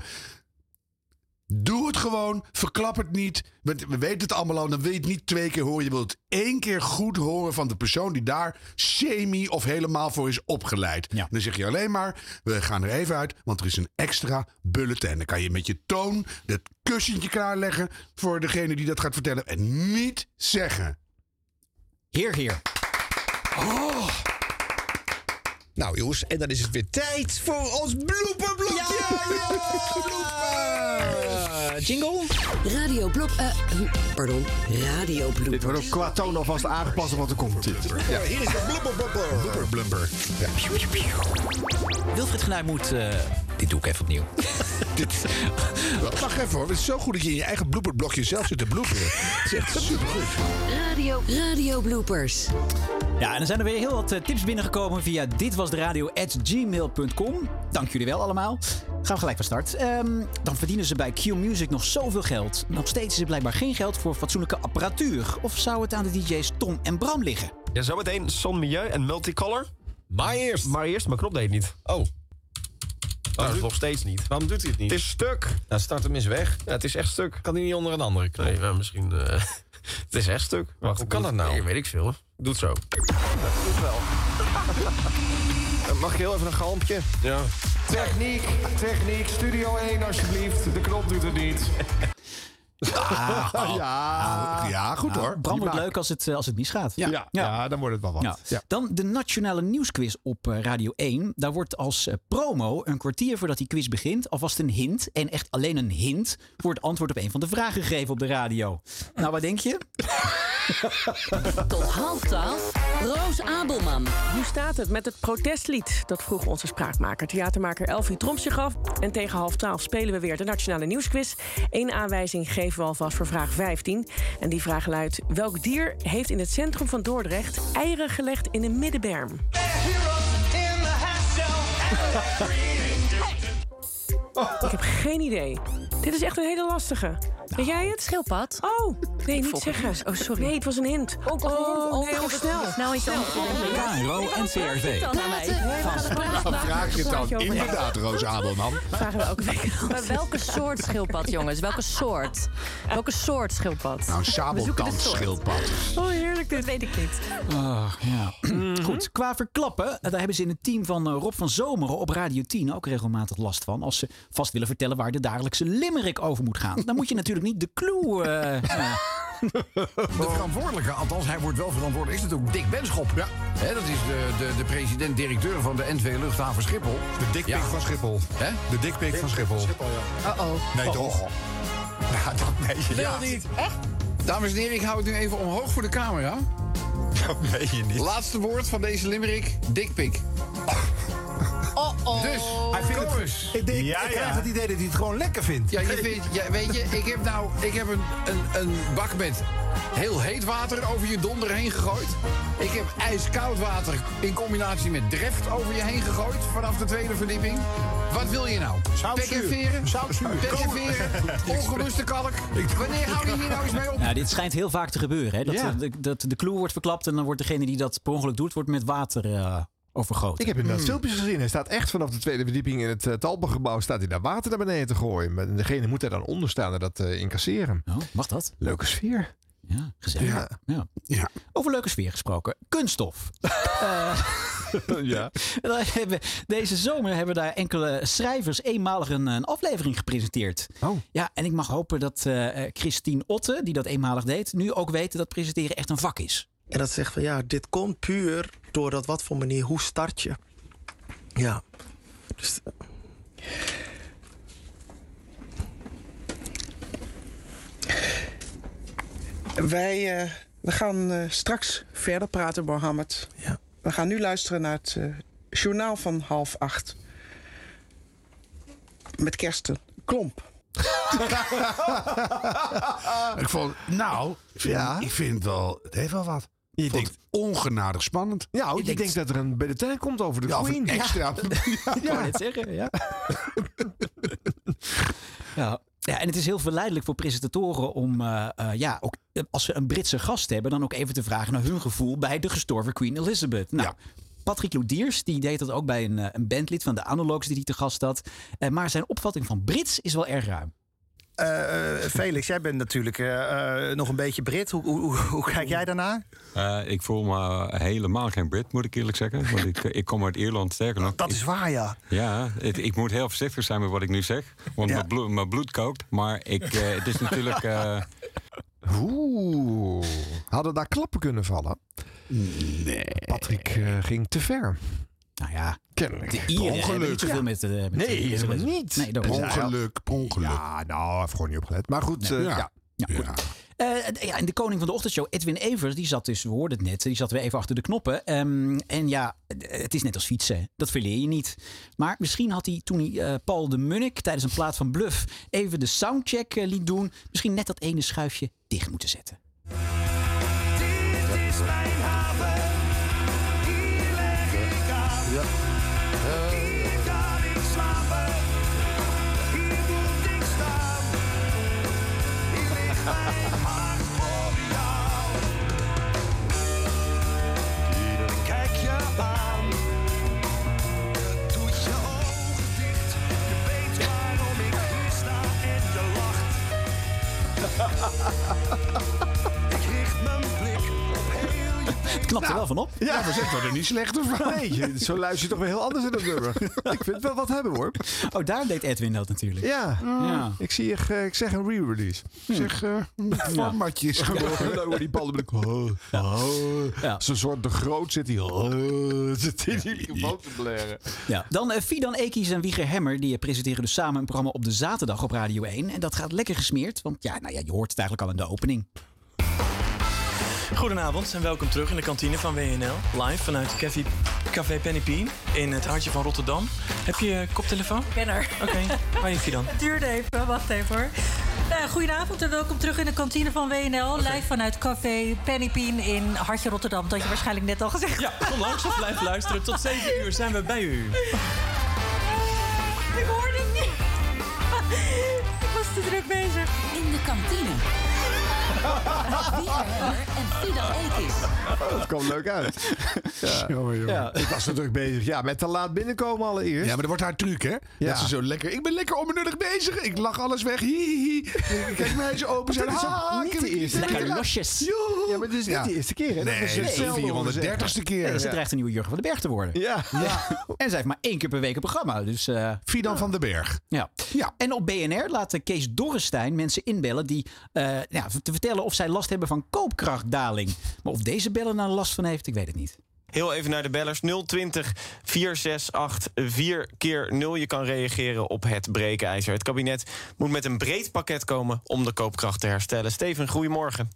Doe het gewoon, verklap het niet. Want We weten het allemaal al, dan wil je het niet twee keer horen. Je wilt het één keer goed horen van de persoon die daar semi of helemaal voor is opgeleid. Ja. Dan zeg je alleen maar, we gaan er even uit, want er is een extra bulletin. Dan kan je met je toon het kussentje klaarleggen voor degene die dat gaat vertellen. En niet zeggen. heer, heer. Nou jongens, en dan is het weer tijd voor ons blooperblokje. Eh, jingle? Radio Blop... eh, pardon, Radio Blop. Dit wordt ook qua toon alvast aangepast op wat er komt. Dit. Ja, hier is de. Blubber, blumper. Ja. Wilfried Genuij moet... eh, dit doe ik even opnieuw. Wacht even hoor, het is zo goed dat je in je eigen blooperblokje zelf zit te bloeperen. Het is echt supergoed. Radio, Radio Bloopers. Ja, en er zijn er weer heel wat eh, tips binnengekomen via ditwasderadio.gmail.com. Dank jullie wel allemaal. Gaan we gelijk van start. Ehm, dan verdienen ze bij Q Nog zoveel geld. Nog steeds is er blijkbaar geen geld voor fatsoenlijke apparatuur. Of zou het aan de DJ's Tom en Bram liggen? Ja, zometeen Son Milieu en Multicolor. Maar eerst. Maar eerst, mijn knop deed niet. Oh. Oh, dat nog steeds niet. Waarom doet hij het niet? Het is stuk. Nou, start hem eens weg. Ja, het is echt stuk. Kan hij niet onder een andere knop? Nee, maar misschien... eh, het is echt stuk. Wacht, hoe kan dat nou? Nee, weet ik veel. Doe het zo. Dat doet wel. Mag je heel even een galmpje? Ja. Techniek, techniek, Studio 1 alsjeblieft. De knop doet het niet. Ja. ja, goed hoor. Bram wordt leuk als het, eh, als het misgaat. Ja, ja. dan wordt het wel wat. Ja. Ja. Dan de nationale nieuwsquiz op eh, Radio 1. Daar wordt als eh, promo een kwartier voordat die quiz begint alvast een hint. En echt alleen een hint voor het antwoord op een van de vragen gegeven op de radio. Nou, wat denk je? Tot half twaalf, Roos Abelman. Hoe staat het met het protestlied? Dat vroeg onze spraakmaker, theatermaker Elfie Tromp zich af. En tegen half twaalf spelen we weer de Nationale Nieuwsquiz. Eén aanwijzing geven we alvast voor vraag 15. En die vraag luidt... Welk dier heeft in het centrum van Dordrecht eieren gelegd in een middenberm? Ik heb geen idee. Dit is echt een hele lastige. Weet jij het? Schildpad. Oh, nee, niet zeggen. oh, sorry. Nee, het was een hint. Ook een hint. Oh, Oh, nee, ik snel. snel iets anders KRO en CRV. Dan vraag je het dan inderdaad, Roos Abelman. Vragen we week. Maar welke soort schildpad, jongens? Welke soort? Welke soort schildpad? Nou, een sabeltandschildpad. Oh, heerlijk. Dat weet ik niet. Ja. Goed, qua verklappen, eh, daar hebben ze in het team van eh, Rob van Zomeren op Radio 10 ook regelmatig last van. Als ze vast willen vertellen waar de dagelijkse limerick over moet gaan. Dan moet je natuurlijk niet de clue... eh, ja. De verantwoordelijke, althans hij wordt wel verantwoordelijk, is natuurlijk Dick Benschop. Ja. dat is de, de, de president-directeur van de NV Luchthaven Schiphol. De dikpik van Schiphol. Hè? De dikpik van Schiphol. Uh-oh. Nee, toch? Ja, dat meen je Wel niet. Echt? Dames en heren, ik hou het nu even omhoog voor de camera. Dat meen je niet. Laatste woord van deze limerick, dikpik. Oh, oh. Dus, Hij vindt het Kobus. Ik, denk, Ja, ik ja. krijg het idee dat hij het gewoon lekker vindt. Ja, je vindt, ja, weet je, ik heb nou ik heb een, een, een bak met heel heet water over je donder heen gegooid. Ik heb ijskoud water in combinatie met dreft over je heen gegooid vanaf de tweede verdieping. Wat wil je nou? Pek en veren? Zoutzuur. Pek en veren? Ongeruste kalk? Wanneer hou je hier nou eens mee op? Ja, dit schijnt heel vaak te gebeuren. Hè? Dat, Ja. de, dat de clue wordt verklapt en dan wordt degene die dat per ongeluk doet, wordt met water eh, overgoten. Ik heb inderdaad filmpjes gezien. Hij staat echt vanaf de tweede verdieping in het uh, Talpengebouw. Staat hij daar water naar beneden te gooien. En degene moet er dan onder staan en dat eh, incasseren. Oh, mag dat? Leuke sfeer. Ja, gezellig. Ja. Ja. Ja. Over leuke sfeer gesproken. Kunststof. Eh, ja. Deze zomer hebben daar enkele schrijvers eenmalig een, een aflevering gepresenteerd. Oh. Ja, en ik mag hopen dat eh, eh, Christine Otte, die dat eenmalig deed, nu ook weet dat presenteren echt een vak is. En dat zegt van ja, dit komt puur door dat wat voor manier, hoe start je? Ja. Dus, Wij eh, we gaan eh, straks verder praten, Mohammed. Ja. We gaan nu luisteren naar het eh, journaal van half acht. Met Kersten Klomp. ik vond, nou, ik vind, Ja. ik vind wel, het heeft wel wat. Je vond denkt- het ongenadig spannend. Ja, Je je denkt dat er een bulletin komt over de Ja, of een Queen. extra. Ik wou net zeggen, ja. ja. Ja, en het is heel verleidelijk voor presentatoren om, eh, eh, ja, ook eh, als ze een Britse gast hebben, dan ook even te vragen naar hun gevoel bij de gestorven Queen Elizabeth. Nou, Patrick Lodiers, die deed dat ook bij een, een bandlid van de Analogs die hij te gast had. Eh, maar zijn opvatting van Brits is wel erg ruim. Eh, eh, Felix, jij bent natuurlijk eh, eh, nog een beetje Brit. Hoe, hoe, hoe, kijk jij daarnaar? Eh, ik voel me helemaal geen Brit, moet ik eerlijk zeggen. Want ik, ik kom uit Ierland, sterker nog. Dat is waar, ja. Ja, het- ik moet heel voorzichtig zijn met wat ik nu zeg. Want Ja. mijn, bloed, mijn bloed kookt. Maar ik, eh, het is natuurlijk... eh, Oeh. Hadden daar klappen kunnen vallen? Nee. Patrick eh, ging te ver. Nou ja, Kennelijk. de Ieren hebben niet zoveel met, eh, met Nee, Elizabeth. helemaal niet. Nee, dat Per ongeluk, per ongeluk. Ja, nou, heeft gewoon niet opgelet. Maar goed, Nee. eh, Ja. ja. Ja, goed. Eh, ja, en de koning van de ochtendshow, Edwin Evers, die zat dus, we hoorden het net, die zat weer even achter de knoppen. Ehm, en ja, het is net als fietsen, dat verleer je niet. Maar misschien had hij toen hij eh, Paul de Munnik tijdens een plaat van Bluff even de soundcheck eh, liet doen, misschien net dat ene schuifje dicht moeten zetten. Dit is mijn haven, Ha ha ha ha! Het knapt er wel van op. Ja, we zetten er niet slechter van. Nee, je- zo luister je toch weer heel anders in het nummer. ik vind het wel wat hebben hoor. Oh, daar deed Edwin dat natuurlijk. Ja, Ja. ik zie je, eh, ik zeg een re-release. Ik zeg, eh formatjes. Dan wordt die Paul de Munnik, oh, oh. Ja. Zo'n soort de groot zit hij. Oh, zit hij die te blaren. Ja. Dan eh, Fidan Ekies en Wieger Hemmer. Die presenteren dus samen een programma op de zaterdag op Radio 1. En dat gaat lekker gesmeerd. Want ja, nou ja, je hoort het eigenlijk al in de opening. Goedenavond en welkom terug in de kantine van WNL. Live vanuit Café, Café Penny Pien in het hartje van Rotterdam. Heb je koptelefoon? Ik ben er. Oké, waar heeft je dan? Het duurde even, wacht even hoor. Nou, goedenavond en welkom terug in de kantine van WNL. Live vanuit Café Pennypien in Hartje Rotterdam. Dat je waarschijnlijk net al gezegd Ja, kom langs of blijf luisteren. Tot 7 uur zijn we bij u. Ik hoorde het niet. Ik was te druk bezig. In de kantine en Fidan Ekis. Oh, dat kwam leuk uit. Ja. Jongen, jongen. Ja, ik was natuurlijk bezig ja, met te laat binnenkomen allereerst. Ja, maar dat wordt haar truc, hè? Ja. Dat ze zo lekker... Ik ben lekker onbenullig bezig. Ik lach alles weg. Hi, hi, hi. Kijk mij eens open zijn. Dat is ook Ha, niet ik- de eerste keer. losjes. Joehoe. Ja, maar dit is niet Ja. de eerste keer. Hè? Nee, dat is de hetzelfde 430ste keer. Nee, ze dreigt een nieuwe Jurgen van den Berg te worden. Ja. En zij heeft maar één keer per week een programma. Dus, eh, Fidan van den Berg. ja. Ja. En op BNR laat Kees Dorrestein mensen inbellen die eh, ja, te vertellen of zij last hebben van koopkrachtdaling. Maar of deze beller nou last van heeft, ik weet het niet. Heel even naar de bellers. 020 468 4 keer 0. Je kan reageren op het breekijzer. Het kabinet moet met een breed pakket komen om de koopkracht te herstellen. Steven, goedemorgen.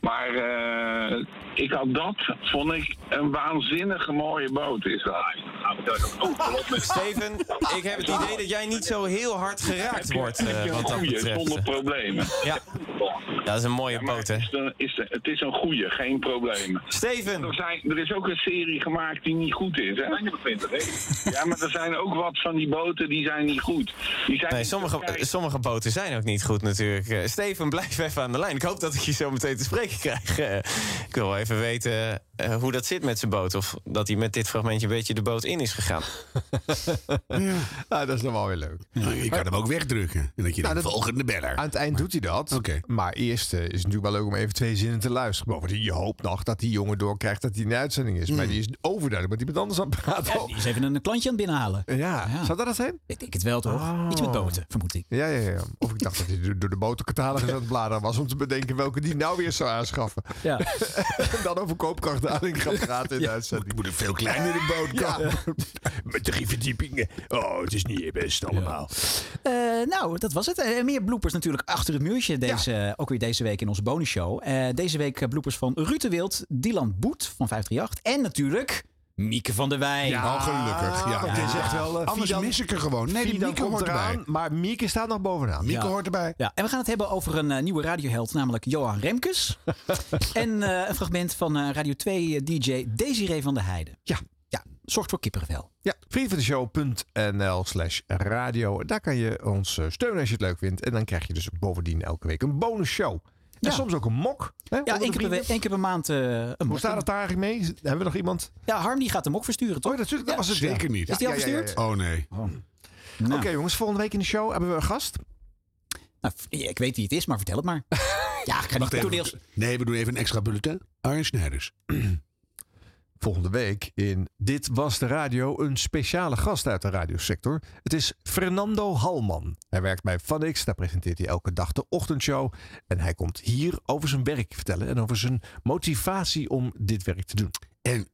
Maar eh, ik had dat, vond ik, een waanzinnige mooie boot is dat. Steven, ik heb het idee dat jij niet zo heel hard geraakt wordt eh, je wat dat betreft. zonder problemen. Ja. Dat is een mooie boot, het hè? is, een- is, een- het is een goeie, geen problemen. Steven! Er, zijn, er is ook een serie gemaakt die niet goed is, hè? Ja, maar er zijn ook wat van die boten die zijn niet goed. Die zijn Nee, niet sommige, sommige boten zijn ook niet goed natuurlijk. Eh, Steven, blijf even aan de lijn. Ik hoop dat ik je zo meteen te spreken krijg. Eh, ik wil wel even weten eh, hoe dat zit met zijn boot. Of dat hij met dit fragmentje een beetje de boot in is gegaan. Ja, dat is dan wel weer leuk. Nou, je kan hem ook wegdrukken. En dat je Nou, de dat- volgende beller. Aan het eind doet hij dat. Oké. Maar eerst eh, is het natuurlijk wel leuk om even twee zinnen te luisteren. Bovendien, je hoopt nog dat die jongen doorkrijgt dat hij in de uitzending is. Maar die is overduidelijk met iemand anders aan het praten. Ja, die is even een klantje aan het binnenhalen. Ja, Ja. zou dat het zijn? Ik denk het wel, toch? Oh. Iets met boten, vermoed ik. Ja, ja, ja. Of ik dacht dat hij door- de botercatalogus aan het bladeren was om te bedenken welke die nou weer zou aanschaffen. Ja. en dan over koopkrachtdaling gaat praten in de uitzending. moet een veel kleinere boot Ja. komen. Met drie verdiepingen. Oh, het is niet best allemaal. Eh, nou, dat was het. Eh, meer bloopers natuurlijk achter het muurtje. Deze, Ook weer deze week in onze bonusshow. Eh deze week eh, bloopers van Ruud de Wild, Dylan Boet van 538. En natuurlijk Mieke van der Wij. Oh, gelukkig. Ja. Het is echt wel... eh, Anders Fidan- mis ik er gewoon. Nee, die Fidan Mieke komt hoort eraan, erbij. Maar Mieke staat nog bovenaan. Mieke Ja. hoort erbij. Ja, en we gaan het hebben over een nieuwe radioheld, namelijk Johan Remkes. en eh, een fragment van eh, Radio 2 DJ Desiree van der Heijden. Ja. Zorgt voor kippenvel. Ja, vriendvandeshow.nl slash radio. Daar kan je ons eh, steunen als je het leuk vindt. En dan krijg je dus bovendien elke week een bonusshow. En Ja. soms ook een mok. Hè, Ja, één keer, één keer per maand eh, een Hoe mok. staat het daar eigenlijk mee? Hebben we nog iemand? Ja, Harm die gaat de mok versturen, toch? Oh, dat, dat Ja, was het. Zeker ja. niet. Is die al Ja, ja, ja, verstuurd? ja. Oh nee. Nou, Oké jongens, volgende week in de show hebben we een gast. nou, ik weet wie het is, maar vertel het maar. ja, ik ga niet toneels... Nee, we doen even een extra bulletin. Arjen Snijders. Volgende week in Dit Was de Radio een speciale gast uit de radiosector. Het is Fernando Halman. Hij werkt bij FanX, daar presenteert hij elke dag de ochtendshow. En hij komt hier over zijn werk vertellen en over zijn motivatie om dit werk te doen. En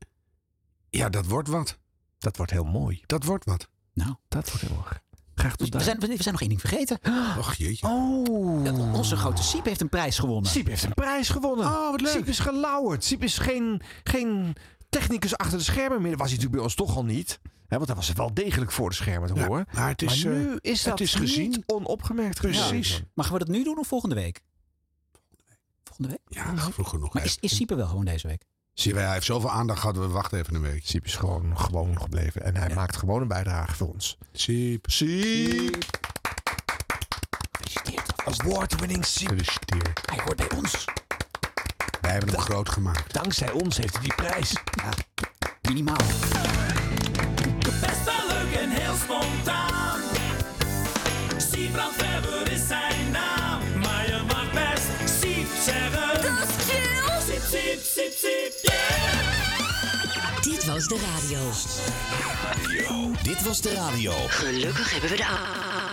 ja, dat wordt wat. Dat wordt heel mooi. Dat wordt wat. Nou, Dat wordt heel mooi. Graag tot we zijn, we zijn nog één ding vergeten. Och jeetje. Oh. Ja, Onze grote Siep heeft een prijs gewonnen. Siep heeft een prijs gewonnen. Oh, wat leuk. Siep is gelauwerd. Siep is geen, geen technicus achter de schermen meer. Was hij natuurlijk bij ons toch al niet. Hè, want hij was wel degelijk voor de schermen te Ja, horen. maar het is, maar eh, nu is dat het is gezien. niet onopgemerkt Precies. Maar gaan we dat nu doen of volgende week? Volgende week? Ja, vroeg genoeg. Maar is, is Siep er wel gewoon deze week? Zie je, hij heeft zoveel aandacht gehad. We wachten even een week. Siep is gewoon, gewoon gebleven. En hij maakt gewoon een bijdrage voor ons. Siep. Siep. Gefeliciteerd. Award-winning Siep. Gefeliciteerd. Hij hoort bij ons. Wij hebben hem groot gemaakt. Dankzij ons heeft hij die prijs. Minimaal. Best wel leuk en heel spontaan. Siebrand Weber was de radio. Dit was de radio. Gelukkig hebben we de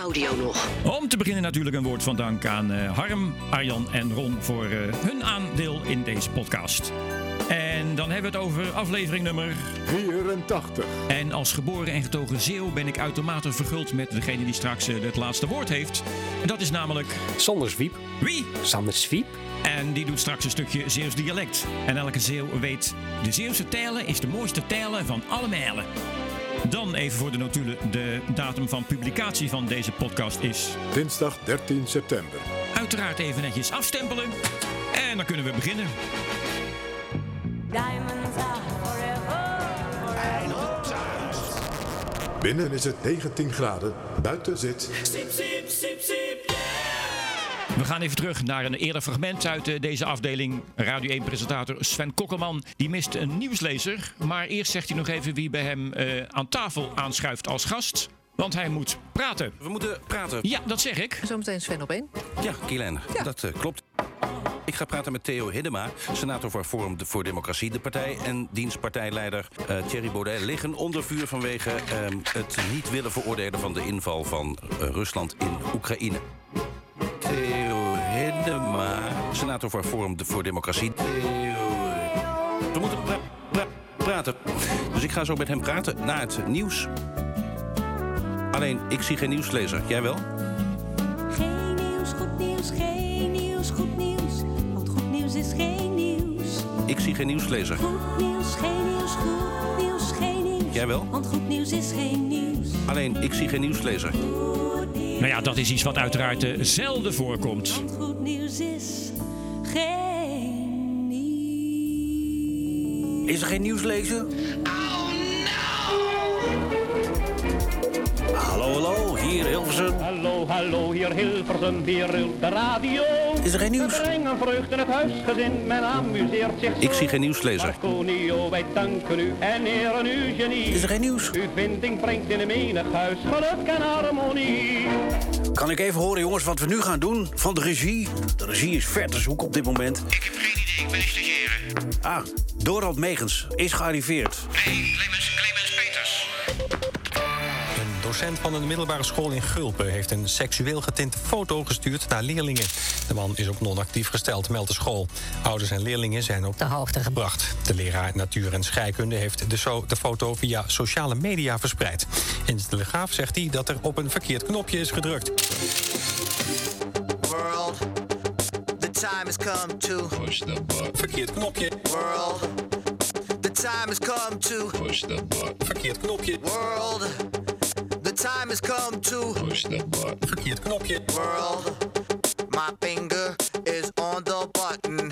audio nog. Om te beginnen natuurlijk een woord van dank aan eh, Harm, Arjan en Ron voor eh, hun aandeel in deze podcast. En dan hebben we het over aflevering nummer 84. En als geboren en getogen Zeeuw ben ik uitermate verguld met degene die straks eh, het laatste woord heeft. En dat is namelijk... Sander Zwiep. Wie? Sander Zwiep. En die doet straks een stukje Zeeuws dialect. En elke Zeeuw weet, de Zeeuwse tijlen is de mooiste tijlen van alle mijlen. Dan even voor de notulen, de datum van publicatie van deze podcast is... Dinsdag 13 september. Uiteraard even netjes afstempelen. En dan kunnen we beginnen. Diamonds are forever. Binnen is het 19 graden, buiten zit... Siep, siep, siep, siep, yeah. We gaan even terug naar een eerder fragment uit eh, deze afdeling. Radio 1-presentator Sven Kokkelman die mist een nieuwslezer. Maar eerst zegt hij nog even wie bij hem eh, aan tafel aanschuift als gast. Want hij moet praten. We moeten praten. Ja, dat zeg ik. Zometeen Sven op één. Ja, Kielijn, dat eh, klopt. Ik ga praten met Theo Hiddema, senator voor Forum voor Democratie. De partij en dienstpartijleider eh, Thierry Baudet liggen onder vuur vanwege ehm, het niet willen veroordelen van de inval van Rusland in Oekraïne. Theo Hiddema, senator voor Forum voor Democratie. We moeten pra- pra- praten. Dus ik ga zo met hem praten na het nieuws. Alleen, ik zie geen nieuwslezer. Jij wel? Geen nieuws, goed nieuws, geen nieuws, goed nieuws. Want goed nieuws is geen nieuws. Ik zie geen nieuwslezer. Goed nieuws, geen nieuws, goed nieuws, geen nieuws. Jij wel? Want goed nieuws is geen nieuws. Alleen, ik zie geen nieuwslezer. Nou ja, dat is iets wat uiteraard eh, zelden voorkomt. Nieuws is geen nieuws. Is er geen nieuwslezer? Hallo, hallo, hier Hilversum. Hallo, hallo, hier Hilversum, hier rilt de radio. Is er geen nieuws? We brengen vreugde in het huisgezin, men amuseert zich zo. Ik zie geen nieuwslezer. Marconio, wij danken u en eren uw genie. Is er geen nieuws? Uw vinding brengt in een menig huis geluk en harmonie. Kan ik even horen, jongens, wat we nu gaan doen van de regie? De regie is ver te zoeken op dit moment. Ik heb geen idee, ik ben stagiaire. Ah, Dorald Megens is gearriveerd. Een docent van een middelbare school in Gulpen heeft een seksueel getinte foto gestuurd naar leerlingen. De man is op non-actief gesteld, meldt de school. Ouders en leerlingen zijn op de hoogte gebracht. De leraar natuur en scheikunde heeft de, so- de foto via sociale media verspreid. In de Telegraaf zegt hij dat er op een verkeerd knopje is gedrukt. World, the time has come to push the button. Verkeerd knopje. World, the time has come to push the button. Verkeerd knopje. World, time has come to push the button. Verkeerd knopje. World, my finger is on the button.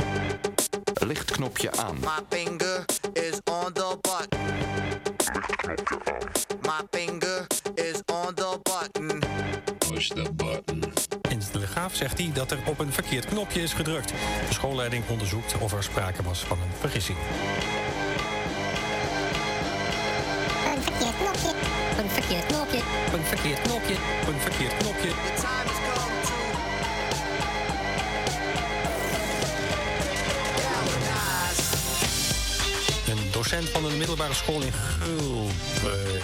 Lichtknopje aan. My finger is on the button. My finger is on the button. Push the button. In de Telegraaf zegt hij dat er op een verkeerd knopje is gedrukt. De schoolleiding onderzoekt of er sprake was van een vergissing. Verkeerd knopje. Een verkeerd knopje. Een verkeerd knopje. Een docent van een middelbare school in Gulpen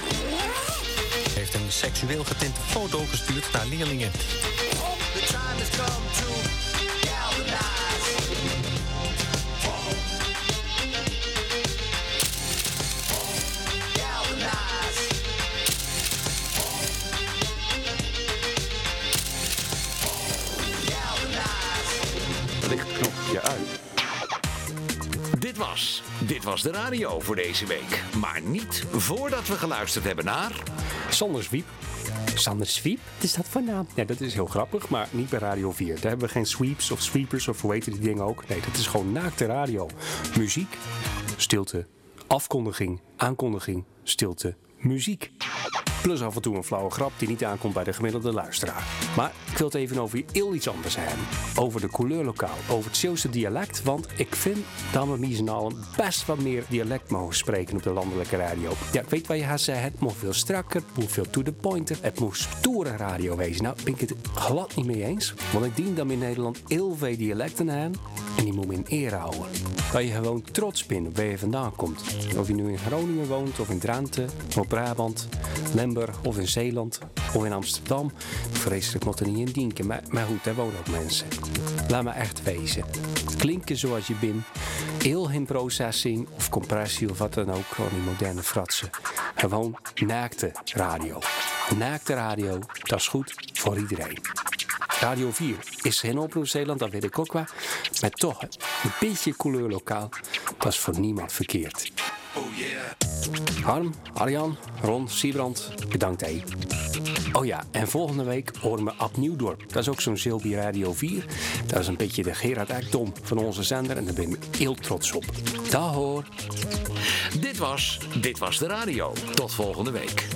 heeft een seksueel getinte foto gestuurd naar leerlingen. Dit was de radio voor deze week. Maar niet voordat we geluisterd hebben naar... Sander Zwiep. Sander Zwiep? Wat is dat voor naam? Ja, dat is heel grappig, maar niet bij Radio 4. Daar hebben we geen sweeps of sweepers of hoe heet die dingen ook. Nee, dat is gewoon naakte radio. Muziek, stilte, afkondiging, aankondiging, stilte, muziek. Plus af en toe een flauwe grap die niet aankomt bij de gemiddelde luisteraar. Maar ik wil het even over heel iets anders hebben. Over de couleurlokaal, over het Zeeuwse dialect. Want ik vind dat we allen best wat meer dialect mogen spreken op de landelijke radio. Ja, ik weet wat je gaat zeggen. Het moet veel strakker, het moet veel to the pointer. Het moet stoere radio wezen. Nou, ben ik het glad niet mee eens. Want ik dien we in Nederland heel veel dialecten hebben. En die moet men in ere houden. Dat je gewoon trots bent op waar je vandaan komt. Of je nu in Groningen woont, of in Drenthe, of Brabant, Limburg, of in Zeeland, of in Amsterdam. Vreselijk moet er niet in dienken, maar, maar goed, daar wonen ook mensen. Laat me echt wezen. Klinken zoals je bent. Heel geen processing of compressie of wat dan ook. Gewoon die moderne fratsen. Gewoon naakte radio. Naakte radio, dat is goed voor iedereen. Radio 4 is geen oproep Zeeland, dat weet ik ook wel. Maar toch, een beetje couleur lokaal, dat is voor niemand verkeerd. Harm, Arjan, Ron, Siebrand, bedankt hé. Oh ja, en volgende week horen we Ab Nieuwdorp. Dat is ook zo'n Zilbi Radio 4. Dat is een beetje de Gerard Ekdom van onze zender en daar ben ik heel trots op. Dag hoor. Dit was, dit was de radio. Tot volgende week.